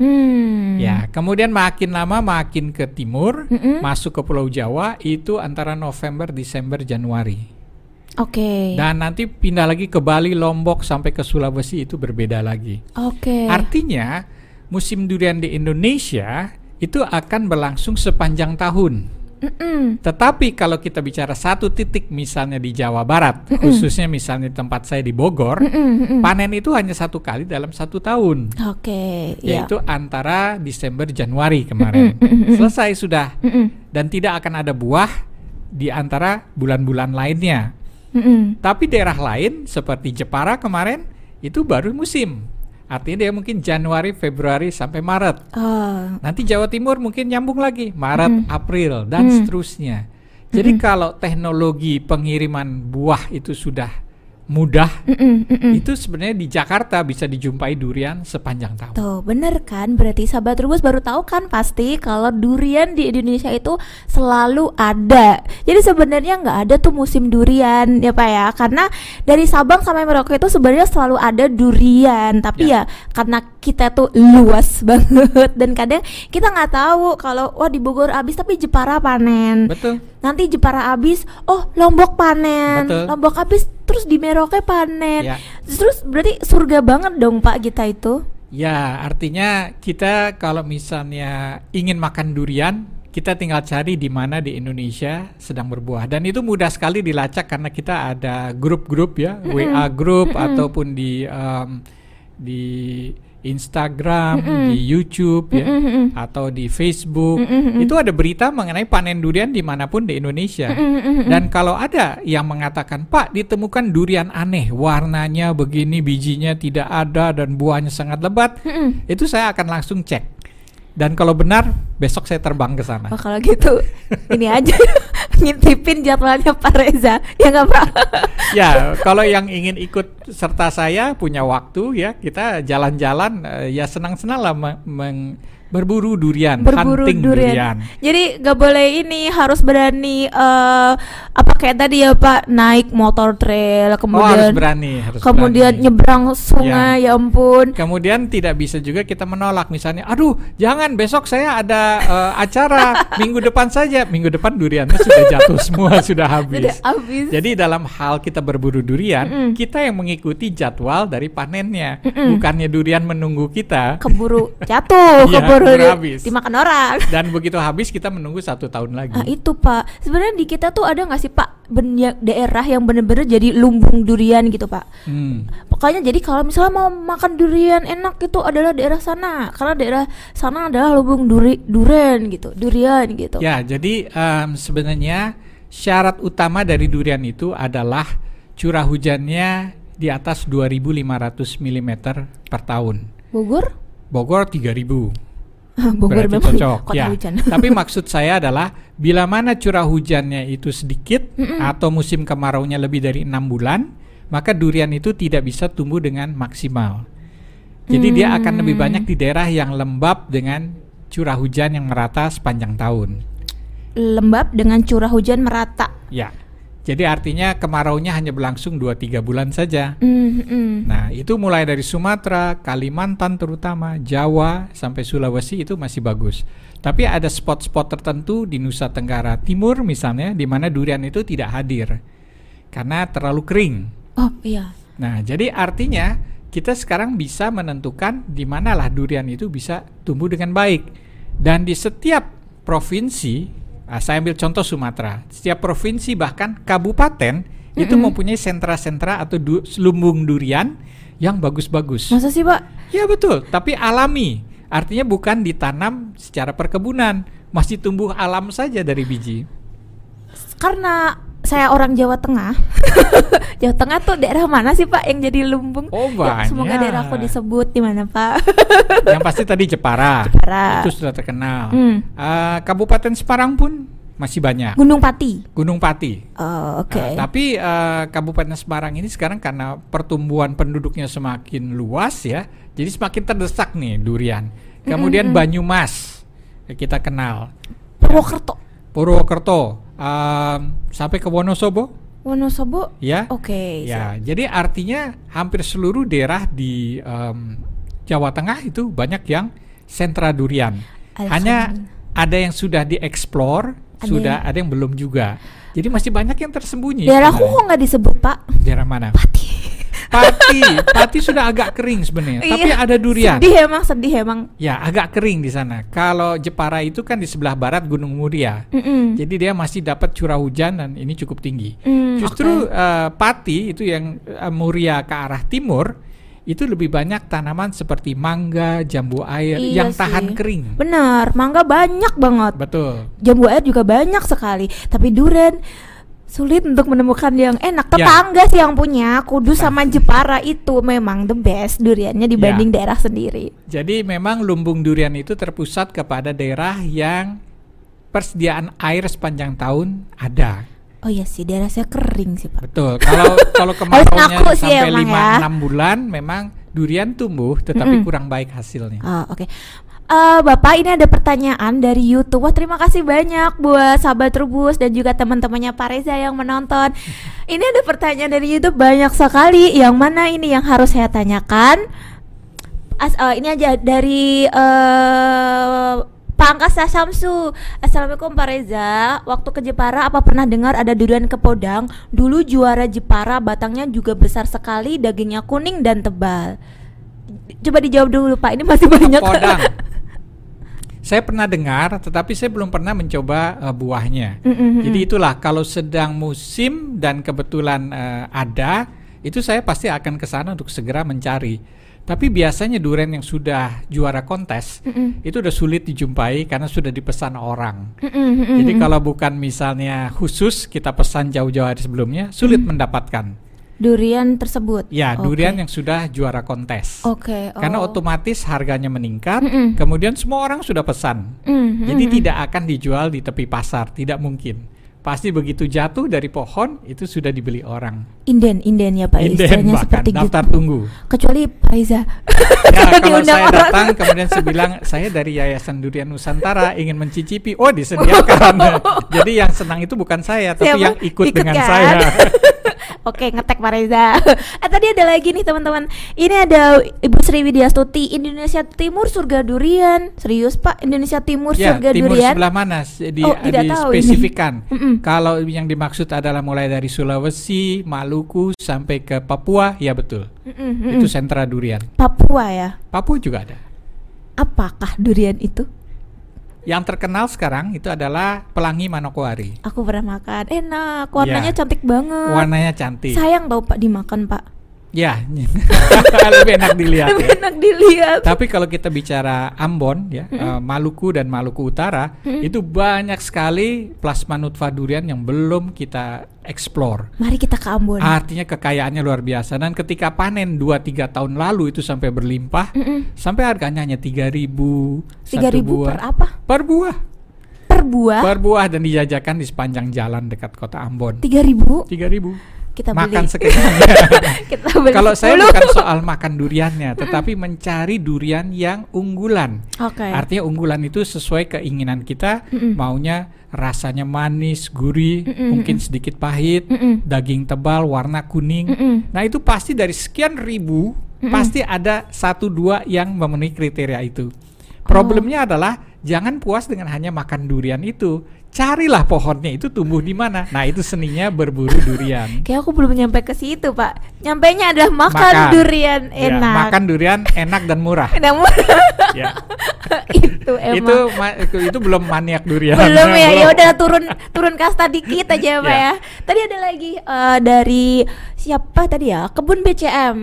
Hmm. Ya, kemudian makin lama makin ke timur, Mm-mm. masuk ke Pulau Jawa itu antara November, Desember, Januari. Oke. Dan nanti pindah lagi ke Bali, Lombok sampai ke Sulawesi itu berbeda lagi. Oke. Artinya musim durian di Indonesia itu akan berlangsung sepanjang tahun. Mm-mm. Tetapi kalau kita bicara satu titik misalnya di Jawa Barat, khususnya misalnya di tempat saya di Bogor, Mm-mm, mm-mm. panen itu hanya satu kali dalam satu tahun, Oke. Ya. yaitu antara Desember Januari kemarin. Mm-mm, mm-mm. Selesai sudah Mm-mm, dan tidak akan ada buah di antara bulan-bulan lainnya. mm-mm. Tapi daerah lain seperti Jepara kemarin itu baru musim. Artinya dia mungkin Januari, Februari sampai Maret. Oh. Nanti Jawa Timur mungkin nyambung lagi Maret, April dan Mm. seterusnya. Jadi kalau teknologi pengiriman buah itu sudah mudah, Mm-mm, mm-mm. itu sebenarnya di Jakarta bisa dijumpai durian sepanjang tahun. Tuh bener kan Berarti sahabat Rubus baru tahu kan pasti Kalau durian di Indonesia itu selalu ada Jadi sebenarnya nggak ada tuh musim durian ya Pak ya Karena dari Sabang sampai Merauke itu sebenarnya selalu ada durian Tapi ya, karena kita tuh luas banget Dan kadang kita nggak tahu kalau wah di Bogor habis tapi Jepara panen Betul. Nanti Jepara habis oh Lombok panen Betul. Lombok habis terus di Merauke panen Ya. Terus berarti surga banget dong Pak kita itu Ya, artinya kita kalau misalnya ingin makan durian, kita tinggal cari di mana di Indonesia sedang berbuah. Dan itu mudah sekali dilacak karena kita ada grup-grup ya, WA grup ataupun di em, di Instagram, di YouTube ya, atau di Facebook. Itu ada berita mengenai panen durian di mana pun di Indonesia. Dan kalau ada yang mengatakan, Pak, ditemukan durian aneh, warnanya begini, bijinya tidak ada dan buahnya sangat lebat, itu saya akan langsung cek. Dan kalau benar, besok saya terbang ke sana. Oh kalau gitu ini aja ngintipin jadwalnya Pak Reza ya nggak Pak? ya, kalau yang ingin ikut serta saya punya waktu ya, kita jalan-jalan eh, ya senang-senang lah me- meng- berburu durian, Berburu hunting durian. Jadi nggak boleh ini harus berani eh apa kayak tadi ya Pak naik motor trail Oh, harus kemudian berani, harus kemudian berani. nyebrang sungai ya ampun. Kemudian tidak bisa juga kita menolak misalnya, aduh jangan besok saya ada eh, acara minggu depan saja, minggu depan duriannya sudah jatuh semua sudah habis. Sudah habis. Jadi dalam hal kita berburu durian, kita yang mengikuti jadwal dari panennya, bukannya durian menunggu kita. keburu jatuh, Iya, keburu habis. dimakan orang. Dan begitu habis kita menunggu satu tahun lagi. Ah itu Pak, sebenarnya di kita tuh ada nggak sih Pak banyak daerah yang bener-bener jadi lumbung durian gitu Pak? Hmm. Pokoknya jadi kalau misalnya mau makan durian enak itu adalah daerah sana karena daerah sana adalah lumbung duri durian gitu, durian gitu. Ya, jadi em, sebenarnya syarat utama dari durian itu adalah curah hujannya di atas 2.500 mm per tahun. Bogor? Bogor 3.000. Bogor Berarti memang cocok kota ya. hujan. Tapi maksud saya adalah bila mana curah hujannya itu sedikit atau musim kemaraunya lebih dari enam bulan, maka durian itu tidak bisa tumbuh dengan maksimal. Jadi dia akan lebih Hmm. banyak di daerah yang lembab dengan curah hujan yang merata sepanjang tahun. Lembab dengan curah hujan merata. Ya. Jadi artinya kemaraunya hanya berlangsung 2-3 bulan saja. Mm, mm. Nah, itu mulai dari Sumatera, Kalimantan terutama, Jawa sampai Sulawesi itu masih bagus. Tapi ada spot-spot tertentu di Nusa Tenggara Timur misalnya di mana durian itu tidak hadir karena terlalu kering. Oh iya. Nah, jadi artinya kita sekarang bisa menentukan di manalah durian itu bisa tumbuh dengan baik. Dan di setiap provinsi, ah, saya ambil contoh Sumatera, setiap provinsi bahkan kabupaten itu mempunyai sentra-sentra atau du- lumbung durian yang bagus-bagus. Masa sih Pak? Ya betul, tapi alami. Artinya bukan ditanam secara perkebunan, masih tumbuh alam saja dari biji. Karena saya orang Jawa Tengah. Jawa Tengah tuh daerah mana sih Pak yang jadi lumbung? Oh, Ya, semoga banyak. daerahku disebut di mana Pak? Yang pasti tadi Jepara, Jepara. itu sudah terkenal. Hmm. Ah, Kabupaten Semarang pun masih banyak. Gunung Pati. Gunung Pati. Oh, oke. Ah, tapi eh, Kabupaten Semarang ini sekarang karena pertumbuhan penduduknya semakin luas ya, jadi semakin terdesak nih durian. Kemudian Banyumas eh, kita kenal, Purwokerto. Purwokerto, em, sampai ke Wonosobo, Wonosobo. ya. Oke. Ya, jadi artinya hampir seluruh daerah di em, Jawa Tengah itu banyak yang sentra durian. Hanya ada yang sudah dieksplor, Ada sudah yang- ada yang belum juga. Jadi masih banyak yang tersembunyi. Daerahku kok nggak disebut pak? Daerah mana? Pati. Pati, Pati sudah agak kering sebenarnya, tapi Iya, ada durian. Sedih emang, sedih emang. Ya, agak kering di sana. Kalau Jepara itu kan di sebelah barat Gunung Muria. Mm-mm. Jadi dia masih dapat curah hujan dan ini cukup tinggi. Hmm, Justru oke. eh, Pati itu yang eh, Muria ke arah timur itu lebih banyak tanaman seperti mangga, jambu air Iya yang tahan sih. kering. Bener, mangga banyak banget. Betul. Jambu air juga banyak sekali. Tapi duren sulit untuk menemukan yang enak. Ya. Tetangga sih yang punya. Kudus sama Jepara itu memang the best duriannya dibanding Ya. daerah sendiri. Jadi memang lumbung durian itu terpusat kepada daerah yang persediaan air sepanjang tahun ada. Oh iya sih, daerah saya kering sih pak. Betul. Kalau kalau sih sampai 5 ya. 6 bulan memang durian tumbuh tetapi Mm-mm. kurang baik hasilnya. Ah, Oke, Eh, Bapak ini ada pertanyaan dari YouTube. Wah terima kasih banyak buat sahabat Trubus dan juga teman-temannya Pak Reza yang menonton. Ini ada pertanyaan dari YouTube banyak sekali. Yang mana ini yang harus saya tanyakan? As, eh, ini aja dari eh Pak Angkasa Samsu. Assalamualaikum Pak Reza. Waktu ke Jepara apa pernah dengar ada durian kepodang? Dulu juara Jepara, batangnya juga besar sekali, dagingnya kuning dan tebal. Coba dijawab dulu Pak. Ini masih banyak. Podang. Saya pernah dengar, tetapi saya belum pernah mencoba eh, buahnya. Mm, mm, mm, Jadi itulah kalau sedang musim dan kebetulan eh, ada, itu saya pasti akan ke sana untuk segera mencari. Tapi biasanya durian yang sudah juara kontes Mm-mm. itu udah sulit dijumpai karena sudah dipesan orang. Mm-mm, Jadi kalau bukan misalnya khusus kita pesan jauh-jauh hari sebelumnya, sulit mendapatkan. Durian tersebut. Ya, Oke. durian yang sudah juara kontes. Oke. Karena oh. otomatis harganya meningkat, Mm-mm. kemudian semua orang sudah pesan. Mm, Jadi mm, tidak akan dijual di tepi pasar, tidak mungkin. Pasti begitu jatuh dari pohon itu sudah dibeli orang. inden inden ya Pak. Inden istilahnya bahkan seperti daftar gitu. tunggu. Kecuali Pak Reza. Ya, Karena kalau saya orang. datang kemudian saya bilang saya dari Yayasan Durian Nusantara ingin mencicipi. Oh, disediakan. Jadi yang senang itu bukan saya, tapi Siapa? yang ikut, Ikut dengan kan? saya. Oke, ngetek Pak Reza. eh tadi ada lagi nih teman-teman. Ini ada Ibu Sri Widyastuti, Indonesia Timur surga durian. Serius Pak, Indonesia Timur ya, surga timur durian. sebelah mana? Di, Oh, tidak tahu dispesifikan. Mm-mm. Kalau yang dimaksud adalah mulai dari Sulawesi, Maluku sampai ke Papua, ya betul. Mm-mm, mm-mm. Itu sentra durian. Papua ya. Papua juga ada. Apakah durian itu? Yang terkenal sekarang itu adalah pelangi manokwari. Aku pernah makan. Enak, warnanya Ya. cantik banget. Warnanya cantik. Sayang tau Pak dimakan Pak. Ya, lebih enak dilihat Lebih ya. enak dilihat. Tapi kalau kita bicara Ambon ya, eh, Maluku dan Maluku Utara, itu banyak sekali plasma nutfah durian yang belum kita explore. Mari kita ke Ambon. Artinya kekayaannya luar biasa dan ketika panen 2-3 tahun lalu itu sampai berlimpah, Mm-mm. sampai harganya hanya 3000 Tiga satu ribu buah. per apa? Per buah. Per buah? Per buah dan dijajakan di sepanjang jalan dekat kota Ambon. Tiga ribu? 3000. Kita Makan beli. kita beli. Kalau saya 10. bukan soal makan duriannya, tetapi mencari durian yang unggulan. Oke. Artinya unggulan itu sesuai keinginan kita, Mm-mm. maunya rasanya manis, gurih, Mm-mm, mungkin sedikit pahit, Mm-mm. daging tebal, warna kuning. Mm-mm. Nah itu pasti dari sekian ribu, Mm-mm. pasti ada satu dua yang memenuhi kriteria itu. Oh. Problemnya adalah jangan puas dengan hanya makan durian itu, carilah pohonnya itu tumbuh di mana. Nah itu seninya berburu durian. Kayak aku belum nyampe ke situ, Pak. Nyampainya adalah makan, Makan. durian Ya, enak. makan durian enak dan murah. Namun ya. itu emang itu, itu itu belum maniak durian. belum ya. Ya udah turun turun kasta dikit aja, Pak Ya. ya. Tadi ada lagi eh, dari siapa tadi ya? Kebun BCM.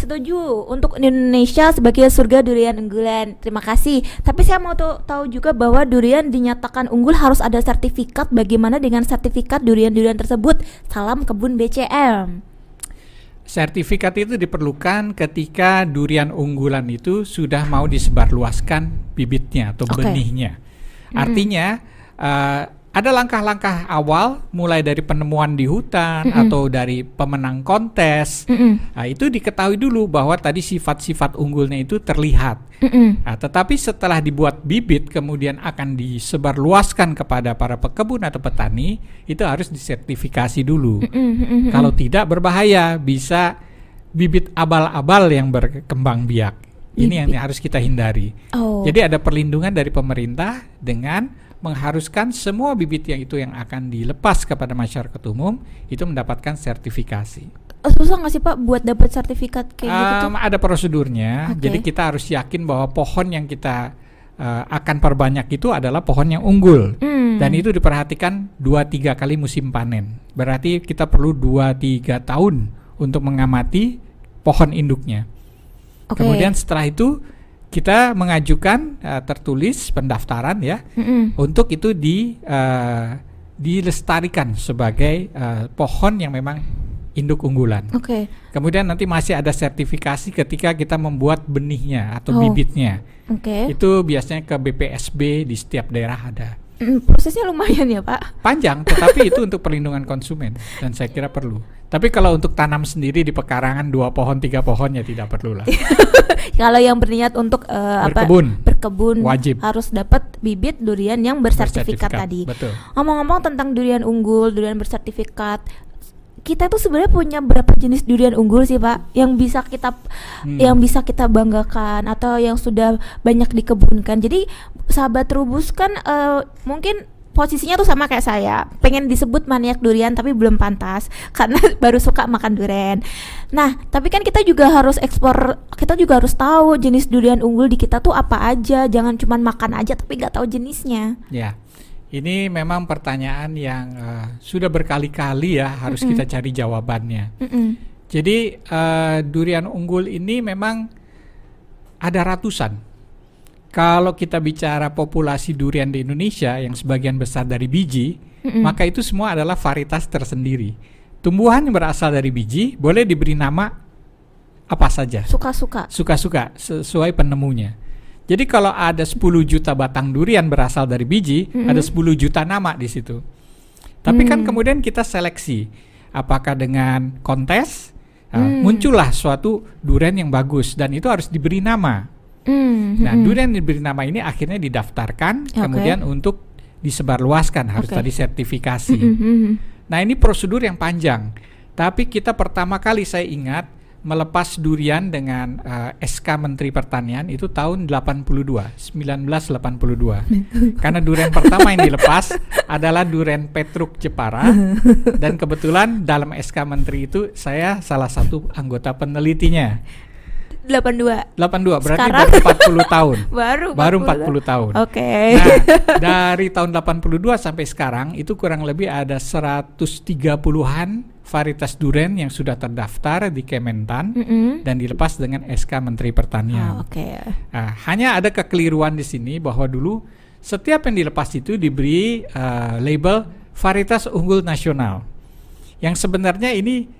Setuju untuk Indonesia sebagai surga durian unggulan. Terima kasih. Tapi saya mau tahu juga bahwa durian dinyatakan unggul harus ada sertifikat. Bagaimana dengan sertifikat durian-durian tersebut? Salam kebun BCM. Sertifikat itu diperlukan ketika durian unggulan itu sudah mau disebarluaskan bibitnya atau Oke. benihnya. Artinya eh, ada langkah-langkah awal mulai dari penemuan di hutan Mm-mm. atau dari pemenang kontes. Mm-mm. Nah, itu diketahui dulu bahwa tadi sifat-sifat unggulnya itu terlihat. Mm-mm. Nah, tetapi setelah dibuat bibit kemudian akan disebarluaskan kepada para pekebun atau petani, itu harus disertifikasi dulu. Mm-mm. Mm-mm. Kalau tidak berbahaya, bisa bibit abal-abal yang berkembang biak. Ini yang harus kita hindari. Oh. Jadi ada perlindungan dari pemerintah dengan mengharuskan semua bibit yang itu yang akan dilepas kepada masyarakat umum itu mendapatkan sertifikasi. Eh, susah nggak sih Pak buat dapat sertifikat kayak gitu tuh? Um, ada prosedurnya. Oke. Jadi kita harus yakin bahwa pohon yang kita uh, akan perbanyak itu adalah pohon yang unggul. Hmm. Dan itu diperhatikan 2-3 kali musim panen. Berarti kita perlu 2-3 tahun untuk mengamati pohon induknya. Oke. Kemudian setelah itu kita mengajukan uh, tertulis pendaftaran ya Mm-mm. untuk itu di uh, dilestarikan sebagai uh, pohon yang memang induk unggulan. Oke. Kemudian nanti masih ada sertifikasi ketika kita membuat benihnya atau Oh. bibitnya. Oke. Itu biasanya ke BPSB di setiap daerah ada. Mm, prosesnya lumayan ya Pak. Panjang, tetapi itu untuk perlindungan konsumen dan saya kira perlu. Tapi kalau untuk tanam sendiri di pekarangan dua pohon tiga pohon ya tidak perlu lah. Kalau yang berniat untuk eh, apa? Berkebun. Wajib. harus dapat bibit durian yang bersertifikat, Bersertifikat, tadi. Betul. Ngomong-ngomong tentang durian unggul, durian bersertifikat, kita tuh sebenarnya punya berapa jenis durian unggul sih Pak yang bisa kita Hmm. yang bisa kita banggakan atau yang sudah banyak dikebunkan. Jadi sahabat Trubus kan eh, mungkin posisinya tuh sama kayak saya, pengen disebut maniak durian tapi belum pantas karena baru suka makan durian. Nah, tapi kan kita juga harus ekspor, kita juga harus tahu jenis durian unggul di kita tuh apa aja, jangan cuman makan aja tapi nggak tahu jenisnya. Ya, ini memang pertanyaan yang eh, sudah berkali-kali ya harus kita cari jawabannya. Mm-mm. Jadi eh, durian unggul ini memang ada ratusan. Kalau kita bicara populasi durian di Indonesia yang sebagian besar dari biji, Mm-mm. maka itu semua adalah varietas tersendiri. Tumbuhan yang berasal dari biji boleh diberi nama apa saja, Suka-suka. suka-suka sesuai penemunya. Jadi kalau ada 10 juta batang durian berasal dari biji, Mm-mm. ada 10 juta nama di situ. Tapi kan Hmm. kemudian kita seleksi apakah dengan kontes uh, Hmm. muncullah suatu durian yang bagus dan itu harus diberi nama. Mm, Nah, mm-mm. durian yang diberi nama ini akhirnya didaftarkan Oke. kemudian untuk disebarluaskan harus Oke. tadi sertifikasi. Mm-mm. Nah, ini prosedur yang panjang. Tapi kita pertama kali saya ingat melepas durian dengan eh, SK Menteri Pertanian itu tahun 82, 1982. Karena durian pertama yang dilepas adalah durian Petruk Jepara dan kebetulan dalam SK Menteri itu saya salah satu anggota penelitinya. 82 82 berarti Sekarang? baru 40 tahun. baru Baru 40 tahun. Oke. Nah, dari tahun 82 sampai sekarang itu kurang lebih ada 130-an varietas durian yang sudah terdaftar di Kementan Mm-mm. dan dilepas dengan SK Menteri Pertanian. Oh, Oke. Nah, hanya ada kekeliruan di sini bahwa dulu setiap yang dilepas itu diberi eh, label varietas unggul nasional. Yang sebenarnya ini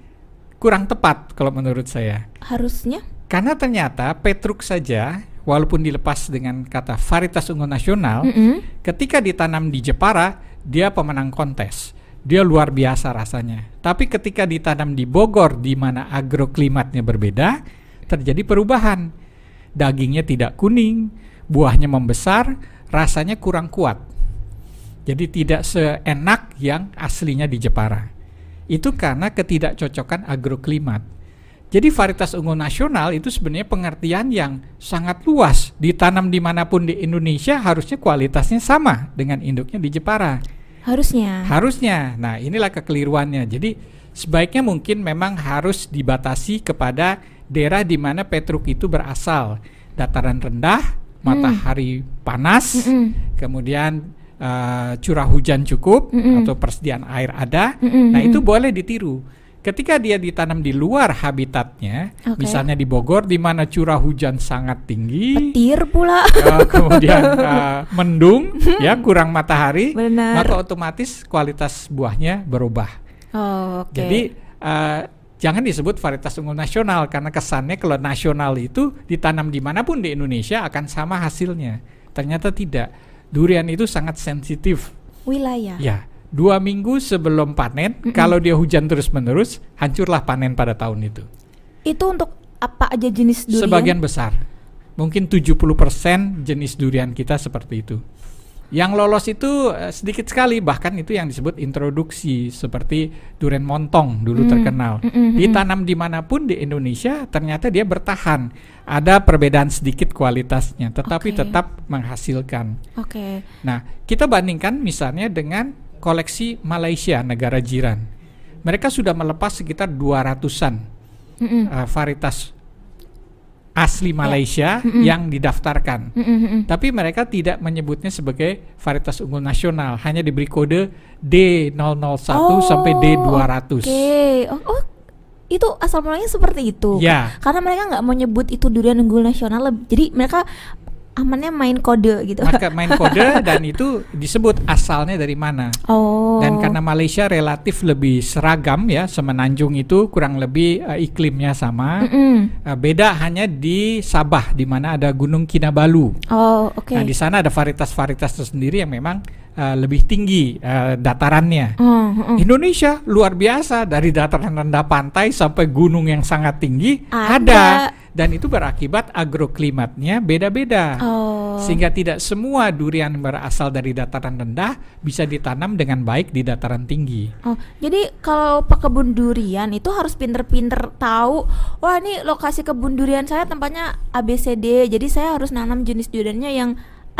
kurang tepat kalau menurut saya. Harusnya Karena ternyata Petruk saja walaupun dilepas dengan kata varietas unggul nasional, Mm-mm. ketika ditanam di Jepara, dia pemenang kontes. Dia luar biasa rasanya. Tapi ketika ditanam di Bogor di mana agroklimatnya berbeda, terjadi perubahan. Dagingnya tidak kuning, buahnya membesar, rasanya kurang kuat. Jadi tidak seenak yang aslinya di Jepara. Itu karena ketidakcocokan agroklimat. Jadi varietas unggul nasional itu sebenarnya pengertian yang sangat luas. Ditanam di mana pun di Indonesia harusnya kualitasnya sama dengan induknya di Jepara. harusnya. Harusnya. Nah, inilah kekeliruannya. Jadi sebaiknya mungkin memang harus dibatasi kepada daerah di mana petruk itu berasal. Dataran rendah, matahari panas, Mm-mm. kemudian eh, curah hujan cukup Mm-mm. atau persediaan air ada. Mm-mm, Nah, itu boleh ditiru. Ketika dia ditanam di luar habitatnya, Oke. misalnya di Bogor di mana curah hujan sangat tinggi, petir pula. eh, kemudian eh, mendung, ya kurang matahari, Benar. maka otomatis kualitas buahnya berubah. Oh, Oke. Jadi eh, jangan disebut varietas unggul nasional karena kesannya kalau nasional itu ditanam di mana pun di Indonesia akan sama hasilnya. Ternyata tidak. Durian itu sangat sensitif. wilayah. Ya, dua minggu sebelum panen, kalau dia hujan terus menerus, hancurlah panen pada tahun itu. Itu untuk apa aja jenis durian? Sebagian besar, mungkin 70% jenis durian kita seperti itu. Yang lolos itu eh, sedikit sekali, bahkan itu yang disebut introduksi seperti durian montong dulu Hmm, terkenal. mm, mm, mm. Ditanam di mana pun di Indonesia, ternyata dia bertahan. Ada perbedaan sedikit kualitasnya, tetapi Oke. tetap menghasilkan. Oke. Nah, kita bandingkan misalnya dengan koleksi Malaysia, negara jiran. Mereka sudah melepas sekitar 200-an Mm-mm. uh, varietas asli Malaysia Mm-mm. yang didaftarkan. Mm-mm, mm-mm. Tapi mereka tidak menyebutnya sebagai varietas unggul nasional, hanya diberi kode D001 sampai D200. Oke. Oh, oh, itu asal mulanya seperti itu. Ya. Karena mereka nggak mau nyebut itu durian unggul nasional, jadi mereka amannya main kode gitu. Maka main kode dan itu disebut asalnya dari mana. Oh. Dan karena Malaysia relatif lebih seragam ya, semenanjung itu kurang lebih uh, iklimnya sama. Mm-mm. Uh, beda hanya di Sabah di mana ada Gunung Kinabalu. Oh, oke. Nah, di sana ada varietas-varietas tersendiri yang memang uh, lebih tinggi uh, datarannya. Oh, oh. Indonesia luar biasa dari dataran rendah pantai sampai gunung yang sangat tinggi Ada. ada, dan itu berakibat agroklimatnya beda-beda. Oh. Sehingga tidak semua durian berasal dari dataran rendah bisa ditanam dengan baik di dataran tinggi. Oh, jadi kalau pekebun durian itu harus pinter-pinter tahu, wah ini lokasi kebun durian saya tempatnya ABCD, jadi saya harus nanam jenis duriannya yang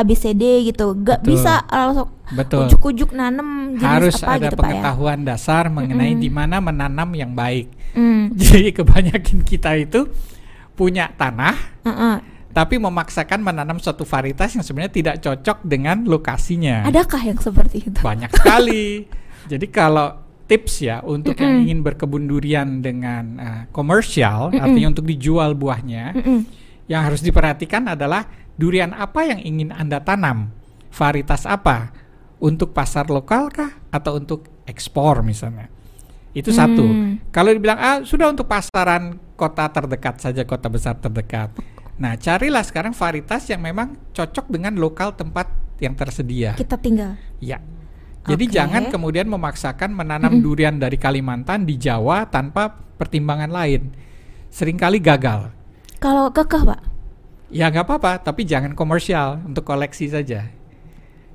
ABCD gitu. Gak Betul. bisa langsung Betul. ujuk-ujuk nanam jenis Harus apa ada gitu Pak ya. pengetahuan dasar mengenai Mm-mm. di mana menanam yang baik. Hmm, Jadi kebanyakan kita itu punya tanah uh-uh. tapi memaksakan menanam suatu varietas yang sebenarnya tidak cocok dengan lokasinya. Adakah yang seperti itu? Banyak sekali. Jadi kalau tips ya untuk yang Mm-mm. ingin berkebun durian dengan uh, komersial, Mm-mm. artinya untuk dijual buahnya, Mm-mm. yang harus diperhatikan adalah durian apa yang ingin Anda tanam, varietas apa, untuk pasar lokal kah atau untuk ekspor misalnya. Itu satu. Hmm. Kalau dibilang ah sudah untuk pasaran kota terdekat saja, kota besar terdekat. Nah, carilah sekarang varietas yang memang cocok dengan lokal tempat yang tersedia. Kita tinggal. Ya. Jadi Oke. jangan kemudian memaksakan menanam Mm-mm. durian dari Kalimantan di Jawa tanpa pertimbangan lain. Seringkali gagal. Kalau kekeh, Pak. Ya nggak apa-apa, tapi jangan komersial untuk koleksi saja.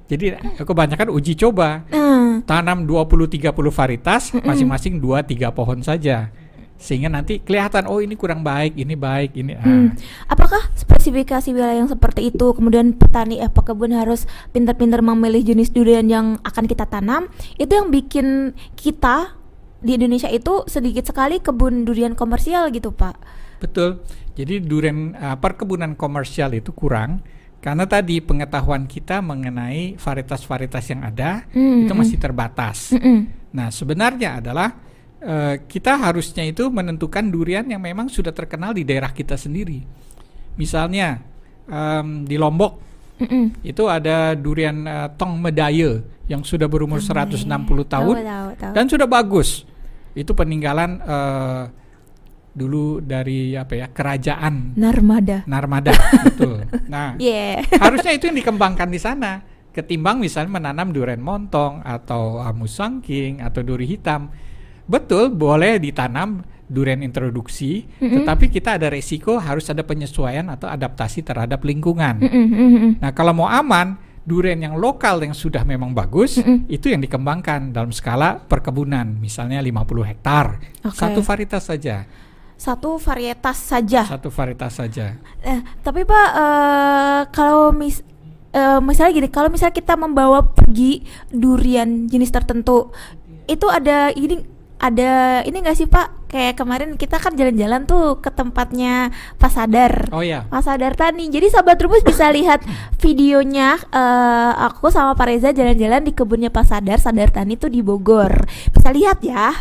Jadi kebanyakan uji coba, Nah, tanam 20-30 varietas, Mm-mm. masing-masing 2-3 pohon saja. Sehingga nanti kelihatan oh ini kurang baik, ini baik, ini ah. Hmm. Apakah spesifikasi wilayah yang seperti itu kemudian petani eh pekebun harus pintar-pintar memilih jenis durian yang akan kita tanam itu yang bikin kita di Indonesia itu sedikit sekali kebun durian komersial gitu Pak. Betul. Jadi durian uh, perkebunan komersial itu kurang karena tadi pengetahuan kita mengenai varietas-varietas yang ada Hmm, itu masih terbatas. Mm-mm. Nah, sebenarnya adalah eh, kita harusnya itu menentukan durian yang memang sudah terkenal di daerah kita sendiri. Misalnya em, di Lombok Mm-mm. itu ada durian eh, tong medaye yang sudah berumur 160 tahun Tahu, tahu, tahu. dan sudah bagus. Itu peninggalan eh, dulu dari apa ya kerajaan Narmada. Narmada, betul. Nah, Yeah. harusnya itu yang dikembangkan di sana ketimbang misalnya menanam durian montong atau musangking atau duri hitam betul boleh ditanam durian introduksi Mm-mm. tetapi kita ada resiko harus ada penyesuaian atau adaptasi terhadap lingkungan mm-mm. nah kalau mau aman durian yang lokal yang sudah memang bagus Mm-mm. itu yang dikembangkan dalam skala perkebunan misalnya 50 hektar Oke. satu varietas saja Satu varietas saja. satu varietas saja Eh, tapi Pak, eh, kalau mis eh, misalnya gini, kalau misalnya kita membawa pergi durian jenis tertentu, itu ada ini ada ini nggak sih Pak? Kayak kemarin kita kan jalan-jalan tuh ke tempatnya Pak Sadar. oh ya Pak Sadar Tani. Jadi sahabat Rubus bisa lihat videonya eh, aku sama Pak Reza jalan-jalan di kebunnya Pak Sadar, Sadar Tani itu di Bogor. Bisa lihat ya.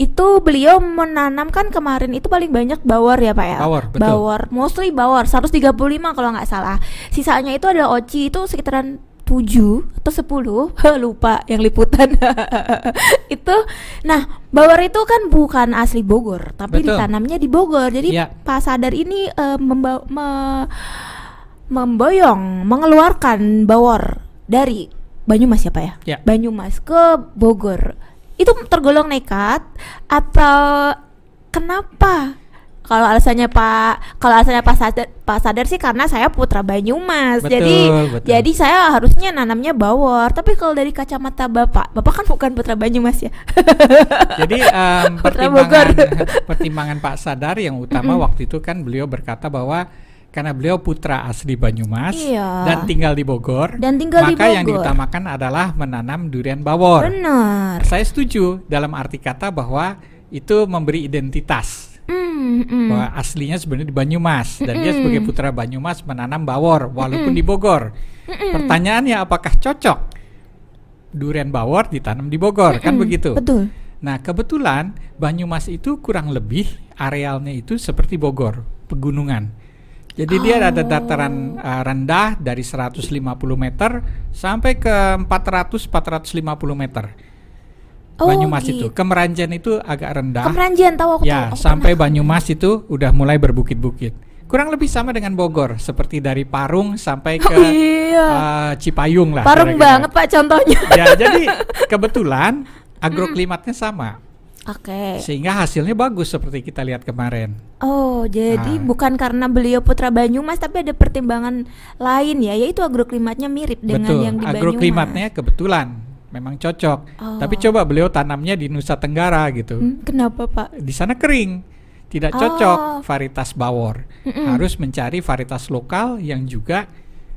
Itu beliau menanamkan kemarin itu paling banyak bawor ya Pak ya. Bawor, betul. Bawor, mostly bawor 135 kalau nggak salah. Sisanya itu ada oci itu sekitaran 7 atau 10 lupa yang liputan itu nah bawor itu kan bukan asli Bogor tapi Betul. ditanamnya di Bogor jadi Iya. Pak Sadar ini eh, memba- me- memboyong mengeluarkan bawor dari Banyumas ya Pak ya Ya. Banyumas ke Bogor itu tergolong nekat atau kenapa Kalau alasannya Pak, kalau alasannya Pak Sadar, Pak Sadar sih karena saya putra Banyumas. Betul, jadi betul. jadi saya harusnya nanamnya bawor. Tapi kalau dari kacamata Bapak, Bapak kan bukan putra Banyumas ya. Jadi Bogor. pertimbangan pertimbangan Pak Sadar yang utama waktu itu kan beliau berkata bahwa karena beliau putra asli Banyumas Iya. dan tinggal di Bogor, Dan tinggal di maka yang Bogor. diutamakan adalah menanam durian bawor. Benar. Saya setuju dalam arti kata bahwa itu memberi identitas Hmm, hmm. bahwa aslinya sebenarnya di Banyumas dan dia sebagai putra Banyumas menanam bawor walaupun di Bogor. Pertanyaannya apakah cocok durian bawor ditanam di Bogor kan begitu? Betul. Nah, kebetulan Banyumas itu kurang lebih arealnya itu seperti Bogor, pegunungan. Jadi dia ada dataran uh, rendah dari 150 meter sampai ke 400 450 meter. Oh, Banyumas gitu. itu. Kemeranjan itu agak rendah. Kemeranjian tahu aku ya, tahu, aku sampai pernah. Banyumas itu udah mulai berbukit-bukit. Kurang lebih sama dengan Bogor, seperti dari Parung sampai ke Oh, iya. uh, Cipayung lah. Parung kira-kira. banget Pak contohnya. Ya, jadi kebetulan agroklimatnya sama. Oke. Sehingga hasilnya bagus seperti kita lihat kemarin. Oh, jadi Ah. bukan karena beliau putra Banyumas tapi ada pertimbangan lain ya, yaitu agroklimatnya mirip dengan Betul, yang di agroklimatnya kebetulan memang cocok. Oh. Tapi coba beliau tanamnya di Nusa Tenggara gitu. Hmm, kenapa, Pak? Di sana kering. Tidak Oh. cocok varietas bawor. Harus mencari varietas lokal yang juga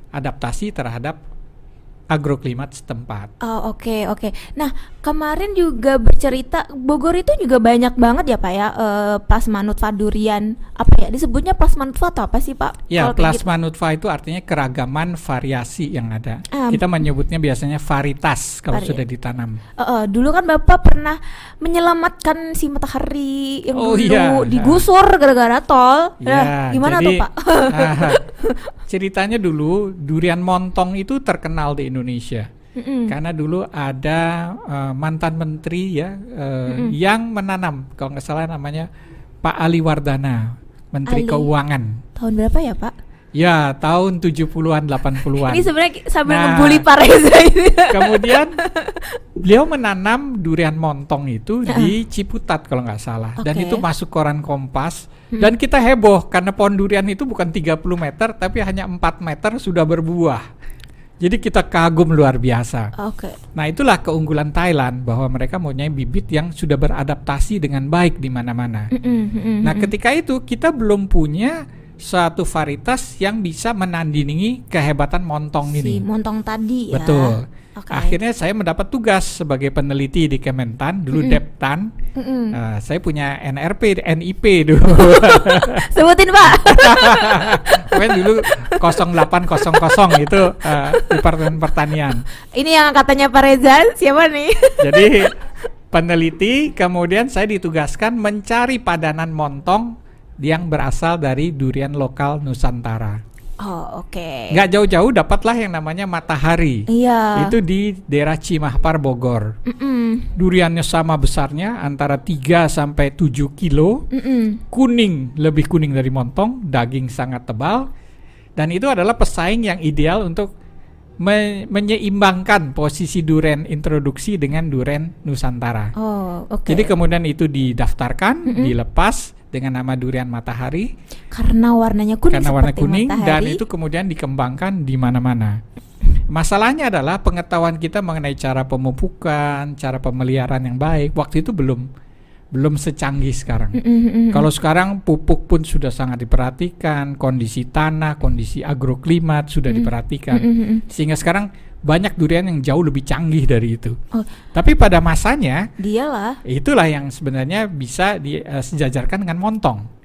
adaptasi terhadap agroklimat setempat. Oh, oke, oke. Nah, kemarin juga bercerita Bogor itu juga banyak banget ya, Pak ya, eh, plasma nutfa durian. Apa ya? Disebutnya plasma nutfa atau apa sih, Pak? Ya, Kalau kayak gitu. plasma nutfa itu artinya keragaman variasi yang ada. Ah, Kita menyebutnya biasanya varietas kalau Vari- sudah ditanam. Eh, eh, dulu kan Bapak pernah menyelamatkan si matahari yang Oh, dulu iya. digusur gara-gara tol. Nah, Ya, gimana jadi, tuh, Pak? ceritanya dulu durian montong itu terkenal di Indonesia. Mm-mm. Karena dulu ada eh, mantan menteri ya eh, yang menanam kalau nggak salah namanya Pak Ali Wardana, Menteri Ali. Keuangan. Tahun berapa ya, Pak? Ya, tahun 70-an 80-an. Ini sebenarnya sambil Nah. ngebully Pak Reza ini. Kemudian beliau menanam durian montong itu di Ciputat kalau nggak salah dan Oke. itu masuk koran Kompas dan kita heboh karena pohon durian itu bukan 30 meter tapi hanya 4 meter sudah berbuah. Jadi kita kagum luar biasa. Oke. Nah, itulah keunggulan Thailand bahwa mereka mempunyai bibit yang sudah beradaptasi dengan baik di mana-mana. Nah, ketika itu kita belum punya suatu varietas yang bisa menandingi kehebatan montong si ini. montong tadi ya. Betul. Oke. Akhirnya saya mendapat tugas sebagai peneliti di Kementan, dulu Deptan. Mm-mm. Eh, saya punya NRP, NIP dulu. Sebutin Pak. Pokoknya dulu 0800 itu eh, Departemen Pertanian. Ini yang katanya Pak Reza siapa nih? Jadi peneliti, kemudian saya ditugaskan mencari padanan montong yang berasal dari durian lokal Nusantara. Oh oke. Nggak jauh-jauh dapatlah yang namanya matahari. Iya. Itu di daerah Cimahpar Bogor. Mm-mm, Duriannya sama besarnya antara 3 sampai 7 kilo. mm-mm. Kuning, lebih kuning dari montong, daging sangat tebal. Dan itu adalah pesaing yang ideal untuk me- menyeimbangkan posisi duren introduksi dengan duren Nusantara. Oh oke. Jadi kemudian itu didaftarkan, dilepas dengan nama durian matahari karena warnanya kuning karena warna kuning dan matahari. itu kemudian dikembangkan di mana-mana. Masalahnya adalah pengetahuan kita mengenai cara pemupukan, cara pemeliharaan yang baik waktu itu belum belum secanggih sekarang. Mm-mm, mm-mm. Kalau sekarang pupuk pun sudah sangat diperhatikan, kondisi tanah, kondisi agroklimat sudah diperhatikan. Mm-mm. Sehingga sekarang banyak durian yang jauh lebih canggih dari itu. Oh, Tapi pada masanya dialah. itulah yang sebenarnya bisa disejajarkan dengan montong.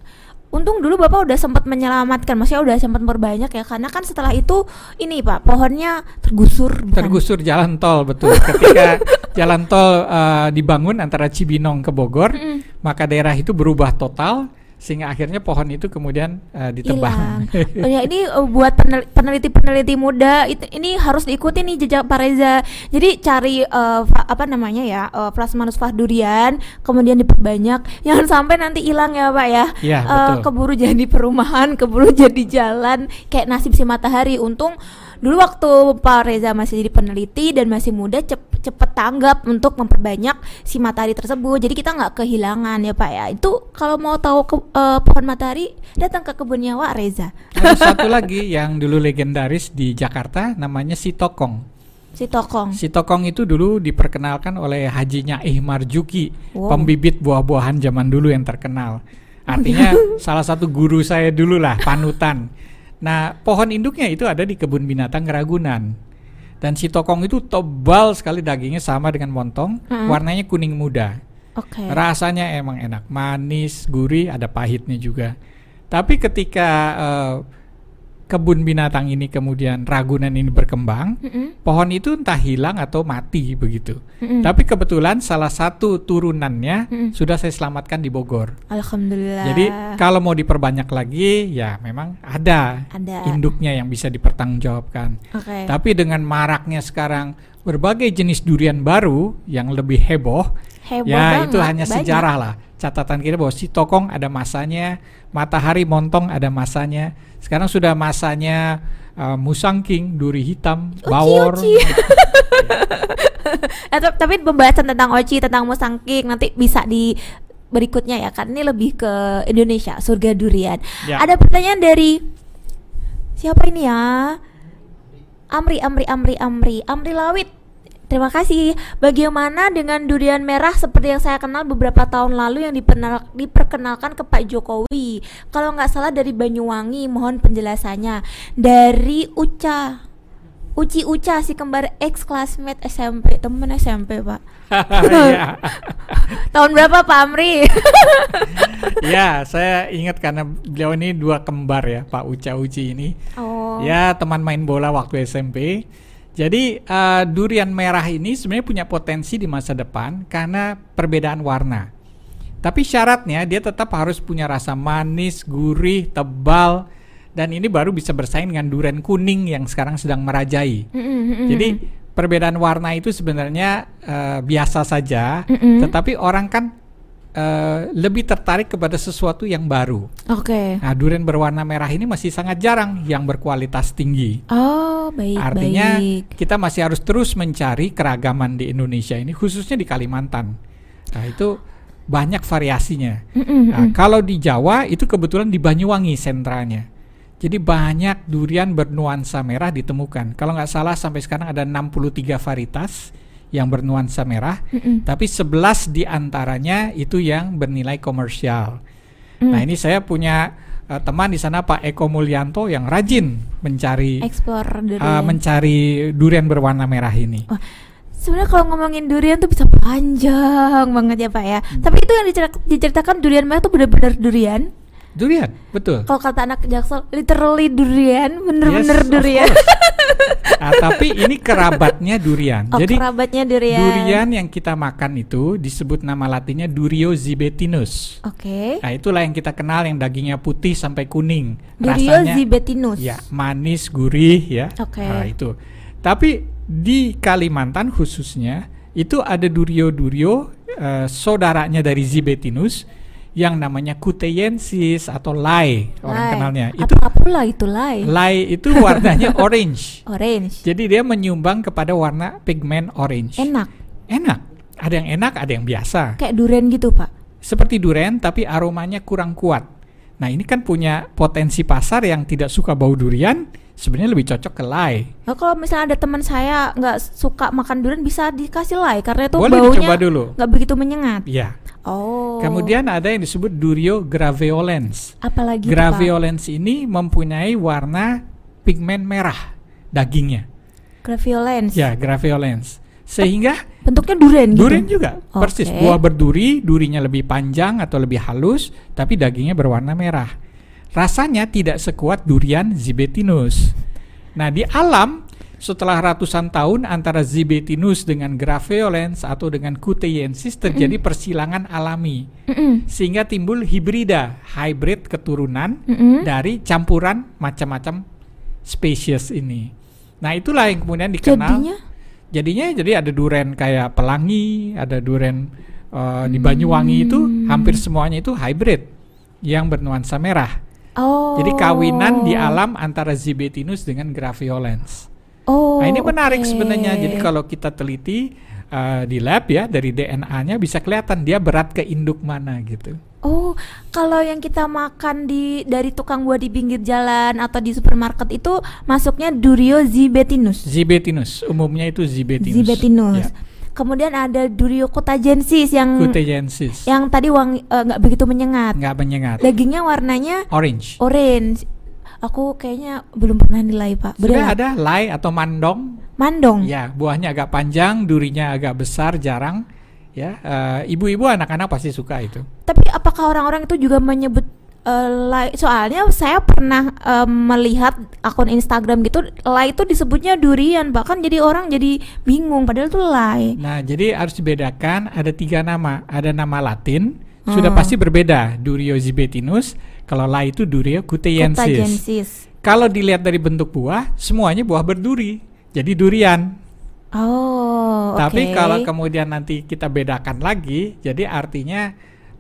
Untung dulu Bapak udah sempat menyelamatkan, maksudnya udah sempat memperbanyak ya karena kan setelah itu ini Pak, pohonnya tergusur bukan? Tergusur jalan tol betul. Ketika jalan tol eh, dibangun antara Cibinong ke Bogor, maka daerah itu berubah total sehingga akhirnya pohon itu kemudian eh, ditebang. hilang. Oh ya ini uh, buat penel- peneliti-peneliti muda it- ini harus diikuti nih jejak Pak Reza. Jadi cari uh, apa namanya ya uh, plasmanus durian, kemudian diperbanyak. Jangan sampai nanti hilang ya Pak ya. Iya, Uh, betul. keburu jadi perumahan, keburu jadi jalan kayak nasib si matahari. Untung dulu waktu Pak Reza masih jadi peneliti dan masih muda cep- cepet tanggap untuk memperbanyak si matahari tersebut. Jadi kita nggak kehilangan ya Pak ya. Itu kalau mau tahu ke, eh, pohon matahari datang ke kebunnya Wak Reza. Ada satu lagi yang dulu legendaris di Jakarta namanya si Tokong. Si Tokong. Si Tokong itu dulu diperkenalkan oleh hajinya Ihmar Juki, Wow. pembibit buah-buahan zaman dulu yang terkenal. Artinya salah satu guru saya dulu lah, panutan. Nah, pohon induknya itu ada di kebun binatang Ragunan. Dan si Tokong itu tebal sekali dagingnya sama dengan montong, Mm-mm. warnanya kuning muda. Oke. Rasanya emang enak, manis, gurih, ada pahitnya juga. Tapi ketika eh, kebun binatang ini kemudian Ragunan ini berkembang, Mm-mm, pohon itu entah hilang atau mati begitu. mm-mm. Tapi kebetulan salah satu turunannya Mm-mm. sudah saya selamatkan di Bogor. Alhamdulillah. Jadi kalau mau diperbanyak lagi, ya memang ada ada. induknya yang bisa dipertanggungjawabkan. Oke. Tapi dengan maraknya sekarang berbagai jenis durian baru yang lebih heboh, Heboh ya banget, itu hanya banyak. sejarah lah. Catatan kita bahwa si tokong ada masanya, matahari montong ada masanya. Sekarang sudah masanya uh, musangking, duri hitam, Uci, bawor. uci. Eh, tap- tapi pembahasan tentang Oci, tentang musangking nanti bisa di berikutnya ya kan ini lebih ke Indonesia surga durian. Ya. Ada pertanyaan dari siapa ini ya? Amri Amri Amri Amri Amri Lawit. Terima kasih. Bagaimana dengan durian merah seperti yang saya kenal beberapa tahun lalu yang diperkenalkan ke Pak Jokowi? Kalau nggak salah dari Banyuwangi, mohon penjelasannya. Dari Uca, Uci Uca si kembar ex classmate SMP, temen SMP pak. ya. Tahun berapa Pak Amri? ya, saya ingat karena beliau ini dua kembar ya, Pak Uca Uci ini. oh. Ya, teman main bola waktu SMP. Jadi eh, durian merah ini sebenarnya punya potensi di masa depan karena perbedaan warna. Tapi syaratnya dia tetap harus punya rasa manis, gurih, tebal, dan ini baru bisa bersaing dengan durian kuning yang sekarang sedang merajai. Jadi perbedaan warna itu sebenarnya eh, biasa saja, tetapi orang kan eh, lebih tertarik kepada sesuatu yang baru. Oke. Nah, durian berwarna merah ini masih sangat jarang yang berkualitas tinggi. Oh baik Artinya baik. kita masih harus terus mencari keragaman di Indonesia ini, khususnya di Kalimantan. Nah, itu banyak variasinya. Mm-mm, Nah, mm-mm. kalau di Jawa itu kebetulan di Banyuwangi sentranya. Jadi banyak durian bernuansa merah ditemukan. Kalau nggak salah sampai sekarang ada 63 varietas yang bernuansa merah, Mm-mm. tapi 11 di antaranya itu yang bernilai komersial. Mm. Nah, ini saya punya eh, teman di sana Pak Eko Mulyanto yang rajin mencari Explore eh, durian. mencari durian berwarna merah ini. Oh, Sebenarnya kalau ngomongin durian tuh bisa panjang banget ya pak ya. Hmm. Tapi itu yang dicer- diceritakan durian merah tuh benar-benar durian. Durian, betul. Kalau kata anak jaksel, literally durian, bener-bener Yes, durian. course. Ah, tapi ini kerabatnya durian. Oh, Jadi kerabatnya durian. durian yang kita makan itu disebut nama latinnya Durio zibetinus. Oke. Nah, itulah yang kita kenal yang dagingnya putih sampai kuning. Durio Rasanya zibetinus. ya manis, gurih ya. Oke. Nah, itu. Tapi di Kalimantan khususnya itu ada durio-durio eh, saudaranya dari zibetinus yang namanya Cuteyensis atau lai orang Lai. kenalnya. Atau Itu apa pula itu lai? lai itu warnanya orange. Orange. Jadi dia menyumbang kepada warna pigmen orange. Enak. Enak. Ada yang enak, ada yang biasa. Kayak durian gitu pak. Seperti durian tapi aromanya kurang kuat. Nah, ini kan punya potensi pasar yang tidak suka bau durian, sebenarnya lebih cocok ke lai. Nah, kalau misalnya ada teman saya nggak suka makan durian bisa dikasih lai karena itu Boleh baunya nggak begitu menyengat. Ya. Oh. Kemudian ada yang disebut Durio graveolens. apalagi? Graveolens ini mempunyai warna pigmen merah dagingnya. Graveolens. Ya, graveolens. Sehingga Bentuknya durian gitu. Durian juga, persis. Oke. Buah berduri, durinya lebih panjang atau lebih halus, tapi dagingnya berwarna merah. Rasanya tidak sekuat durian zibetinus. Nah, di alam setelah ratusan tahun antara zibetinus dengan graveolens atau dengan cuteyensis terjadi persilangan alami Mm-mm. sehingga timbul hibrida, hybrid keturunan Mm-mm. dari campuran macam-macam spesies ini. Nah, itulah yang kemudian dikenal Jadinya jadinya jadi ada duren kayak pelangi, ada duren uh, di Banyuwangi itu Hmm. hampir semuanya itu hybrid yang bernuansa merah. Oh. Jadi kawinan di alam antara zibetinus dengan graveolens. Oh. nah ini menarik oke. sebenarnya. Jadi kalau kita teliti eh, di lab ya dari DNA-nya bisa kelihatan dia berat ke induk mana gitu. Oh, kalau yang kita makan di dari tukang buah di pinggir jalan atau di supermarket itu masuknya Durio zibetinus. Zibetinus, umumnya itu zibetinus. Zibetinus. Ya. Kemudian ada Durio cotagensis yang Cutegensis. yang tadi wangi eh, nggak begitu menyengat. Nggak menyengat. Dagingnya warnanya Orange. orange. Aku kayaknya belum pernah nilai, Pak. Sudah Bener ada lay atau mandong. Mandong. Ya, buahnya agak panjang, durinya agak besar, jarang. Ya, eh, ibu-ibu anak-anak pasti suka itu. Tapi apakah orang-orang itu juga menyebut eh, lay? Soalnya saya pernah eh, melihat akun Instagram gitu, lay itu disebutnya durian, bahkan jadi orang jadi bingung padahal itu lay. Nah, jadi harus dibedakan ada tiga nama. Ada nama Latin, sudah Hmm. pasti berbeda. Durio zibetinus, kalau lay itu Durio cuteyensis. Cotagensis. Kalau dilihat dari bentuk buah, semuanya buah berduri. Jadi durian. Oh, Tapi oke. kalau kemudian nanti kita bedakan lagi, jadi artinya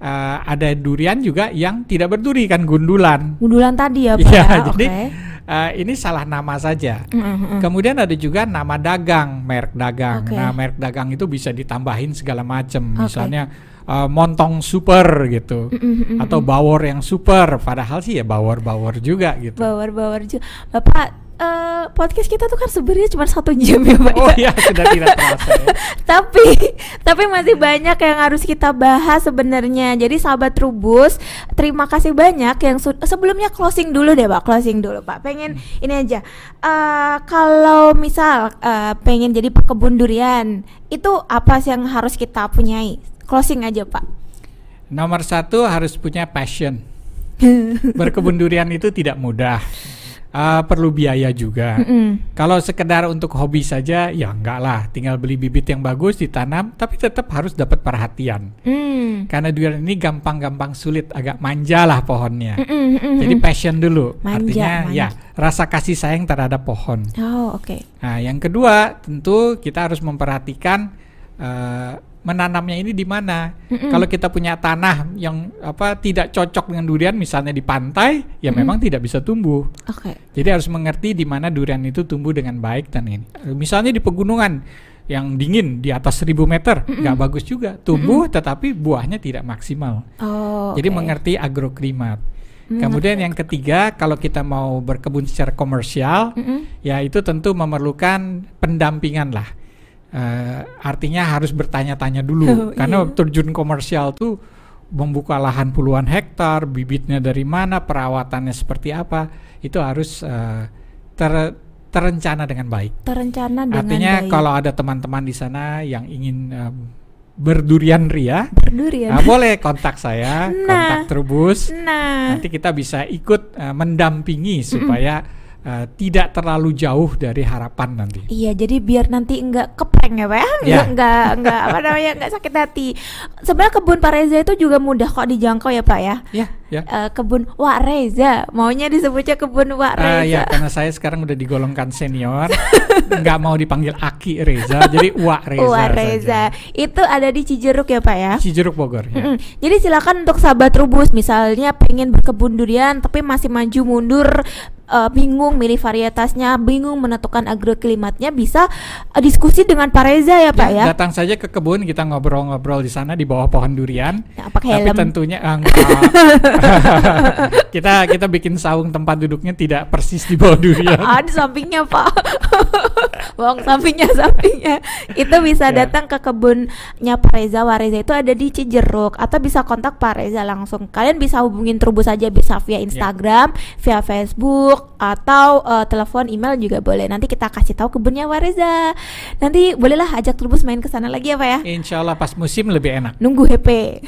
eh, ada durian juga yang tidak berduri kan gundulan. Gundulan tadi ya, Pak. Iya, ya? jadi Oke. eh, ini salah nama saja. Mm, mm, mm. Kemudian ada juga nama dagang, merek dagang. Oke. Nah, merek dagang itu bisa ditambahin segala macam. Oke. Misalnya eh, montong super gitu, Mm, mm, mm, atau bawor yang super. Padahal sih ya bawor-bawor juga gitu. Bawar-bawar juga. Bapak eh, podcast kita tuh kan sebenarnya cuma satu jam ya, Pak. Oh ya? iya sudah tidak terasa ya. tapi tapi masih banyak yang harus kita bahas sebenarnya. Jadi sahabat Trubus, terima kasih banyak yang sebelumnya closing dulu deh, Pak. Closing dulu, Pak. Pengen ini aja. Eh, kalau misal eh, pengen jadi pekebun durian, itu apa sih yang harus kita punyai? Closing aja, Pak. Nomor satu harus punya passion. Berkebun durian itu tidak mudah. Eh, perlu biaya juga. Mm-mm. Kalau sekedar untuk hobi saja, ya enggak lah. Tinggal beli bibit yang bagus, ditanam, tapi tetap harus dapat perhatian. Mm. Karena durian ini gampang-gampang sulit, agak manja lah pohonnya. Mm-mm, mm-mm. Jadi passion dulu. Manja, Artinya manja. ya rasa kasih sayang terhadap pohon. Oh, oke. Nah, yang kedua tentu kita harus memperhatikan eh, menanamnya ini di mana. Kalau kita punya tanah yang apa tidak cocok dengan durian, misalnya di pantai, ya Mm-mm. memang tidak bisa tumbuh. Oke. Jadi harus mengerti di mana durian itu tumbuh dengan baik dan ini. Misalnya di pegunungan yang dingin di atas 1000 meter, nggak bagus juga. Tumbuh tetapi buahnya tidak maksimal. Oh. Jadi oke. mengerti agroklimat. Hmm, Kemudian yang ketiga, kalau kita mau berkebun secara komersial, Mm-mm. ya itu tentu memerlukan pendampingan lah. Eh, artinya harus bertanya-tanya dulu, Oh, karena iya. terjun komersial tuh membuka lahan puluhan hektar, bibitnya dari mana, perawatannya seperti apa, itu harus eh, ter- terencana dengan baik. Terencana dengan Artinya baik. kalau ada teman-teman di sana yang ingin em, berdurian ria, berdurian. nah, boleh kontak saya, Nah. kontak Trubus. Nah, Nanti kita bisa ikut eh, mendampingi supaya eh, tidak terlalu jauh dari harapan nanti. Iya, jadi biar nanti enggak kepeng ya, Pak ya? Ya. Enggak, enggak, enggak apa namanya, enggak sakit hati. Sebenarnya kebun Pak Reza itu juga mudah kok dijangkau ya, Pak ya. Ya, ya. Eh, kebun Wak Reza, maunya disebutnya kebun Wak Ah, Reza. ya, karena saya sekarang udah digolongkan senior, nggak mau dipanggil Aki Reza, jadi Wak Reza. Wak saja. Reza. Itu ada di Cijeruk ya, Pak ya. Cijeruk Bogor. Ya. Mm-mm. Jadi silakan untuk sahabat Rubus misalnya pengen berkebun durian tapi masih maju mundur eh, bingung milih varietasnya, bingung menentukan agroklimatnya bisa eh, diskusi dengan Pak Reza ya, Pak ya. Datang saja ke kebun, kita ngobrol-ngobrol di sana di bawah pohon durian. Ya, pakai Tapi helm. tentunya enggak. kita kita bikin saung tempat duduknya tidak persis di bawah durian. Ah, di sampingnya Pak. Bohong sampingnya sampingnya. Itu bisa Ya. datang ke kebunnya Pak Reza. Pak Reza itu ada di Cijeruk atau bisa kontak Pak Reza langsung. Kalian bisa hubungin Trubus aja bisa via Ya. Instagram, via Facebook atau eh, telepon, email juga boleh. Nanti kita kasih tahu kebunnya Pak Reza. Nanti bolehlah ajak Trubus main ke sana lagi ya Pak ya. Insya Allah pas musim lebih enak. Nunggu HP.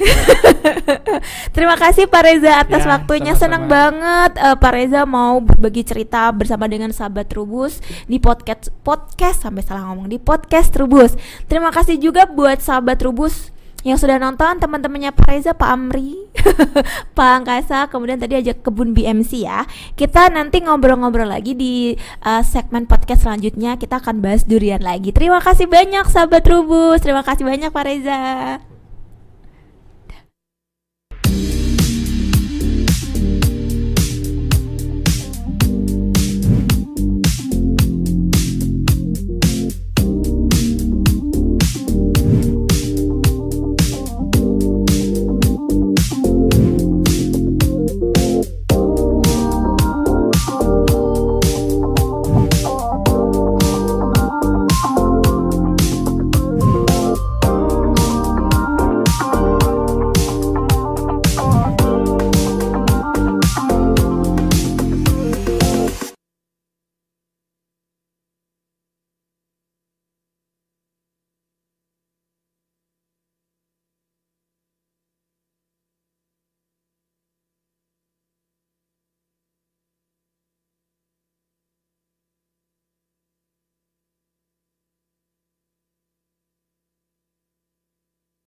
Terima kasih Pak Reza atas Ya, waktunya. sama-sama. Senang banget eh, Pak Reza mau berbagi cerita bersama dengan sahabat Trubus di podcast podcast sampai salah ngomong di podcast Trubus. Terima kasih juga buat sahabat Trubus yang sudah nonton teman-temannya Pak Reza, Pak Amri, Pak Angkasa, kemudian tadi ajak kebun BMC ya. Kita nanti ngobrol-ngobrol lagi di eh, segmen podcast selanjutnya. Kita akan bahas durian lagi. Terima kasih banyak sahabat Trubus. Terima kasih banyak Pak Reza.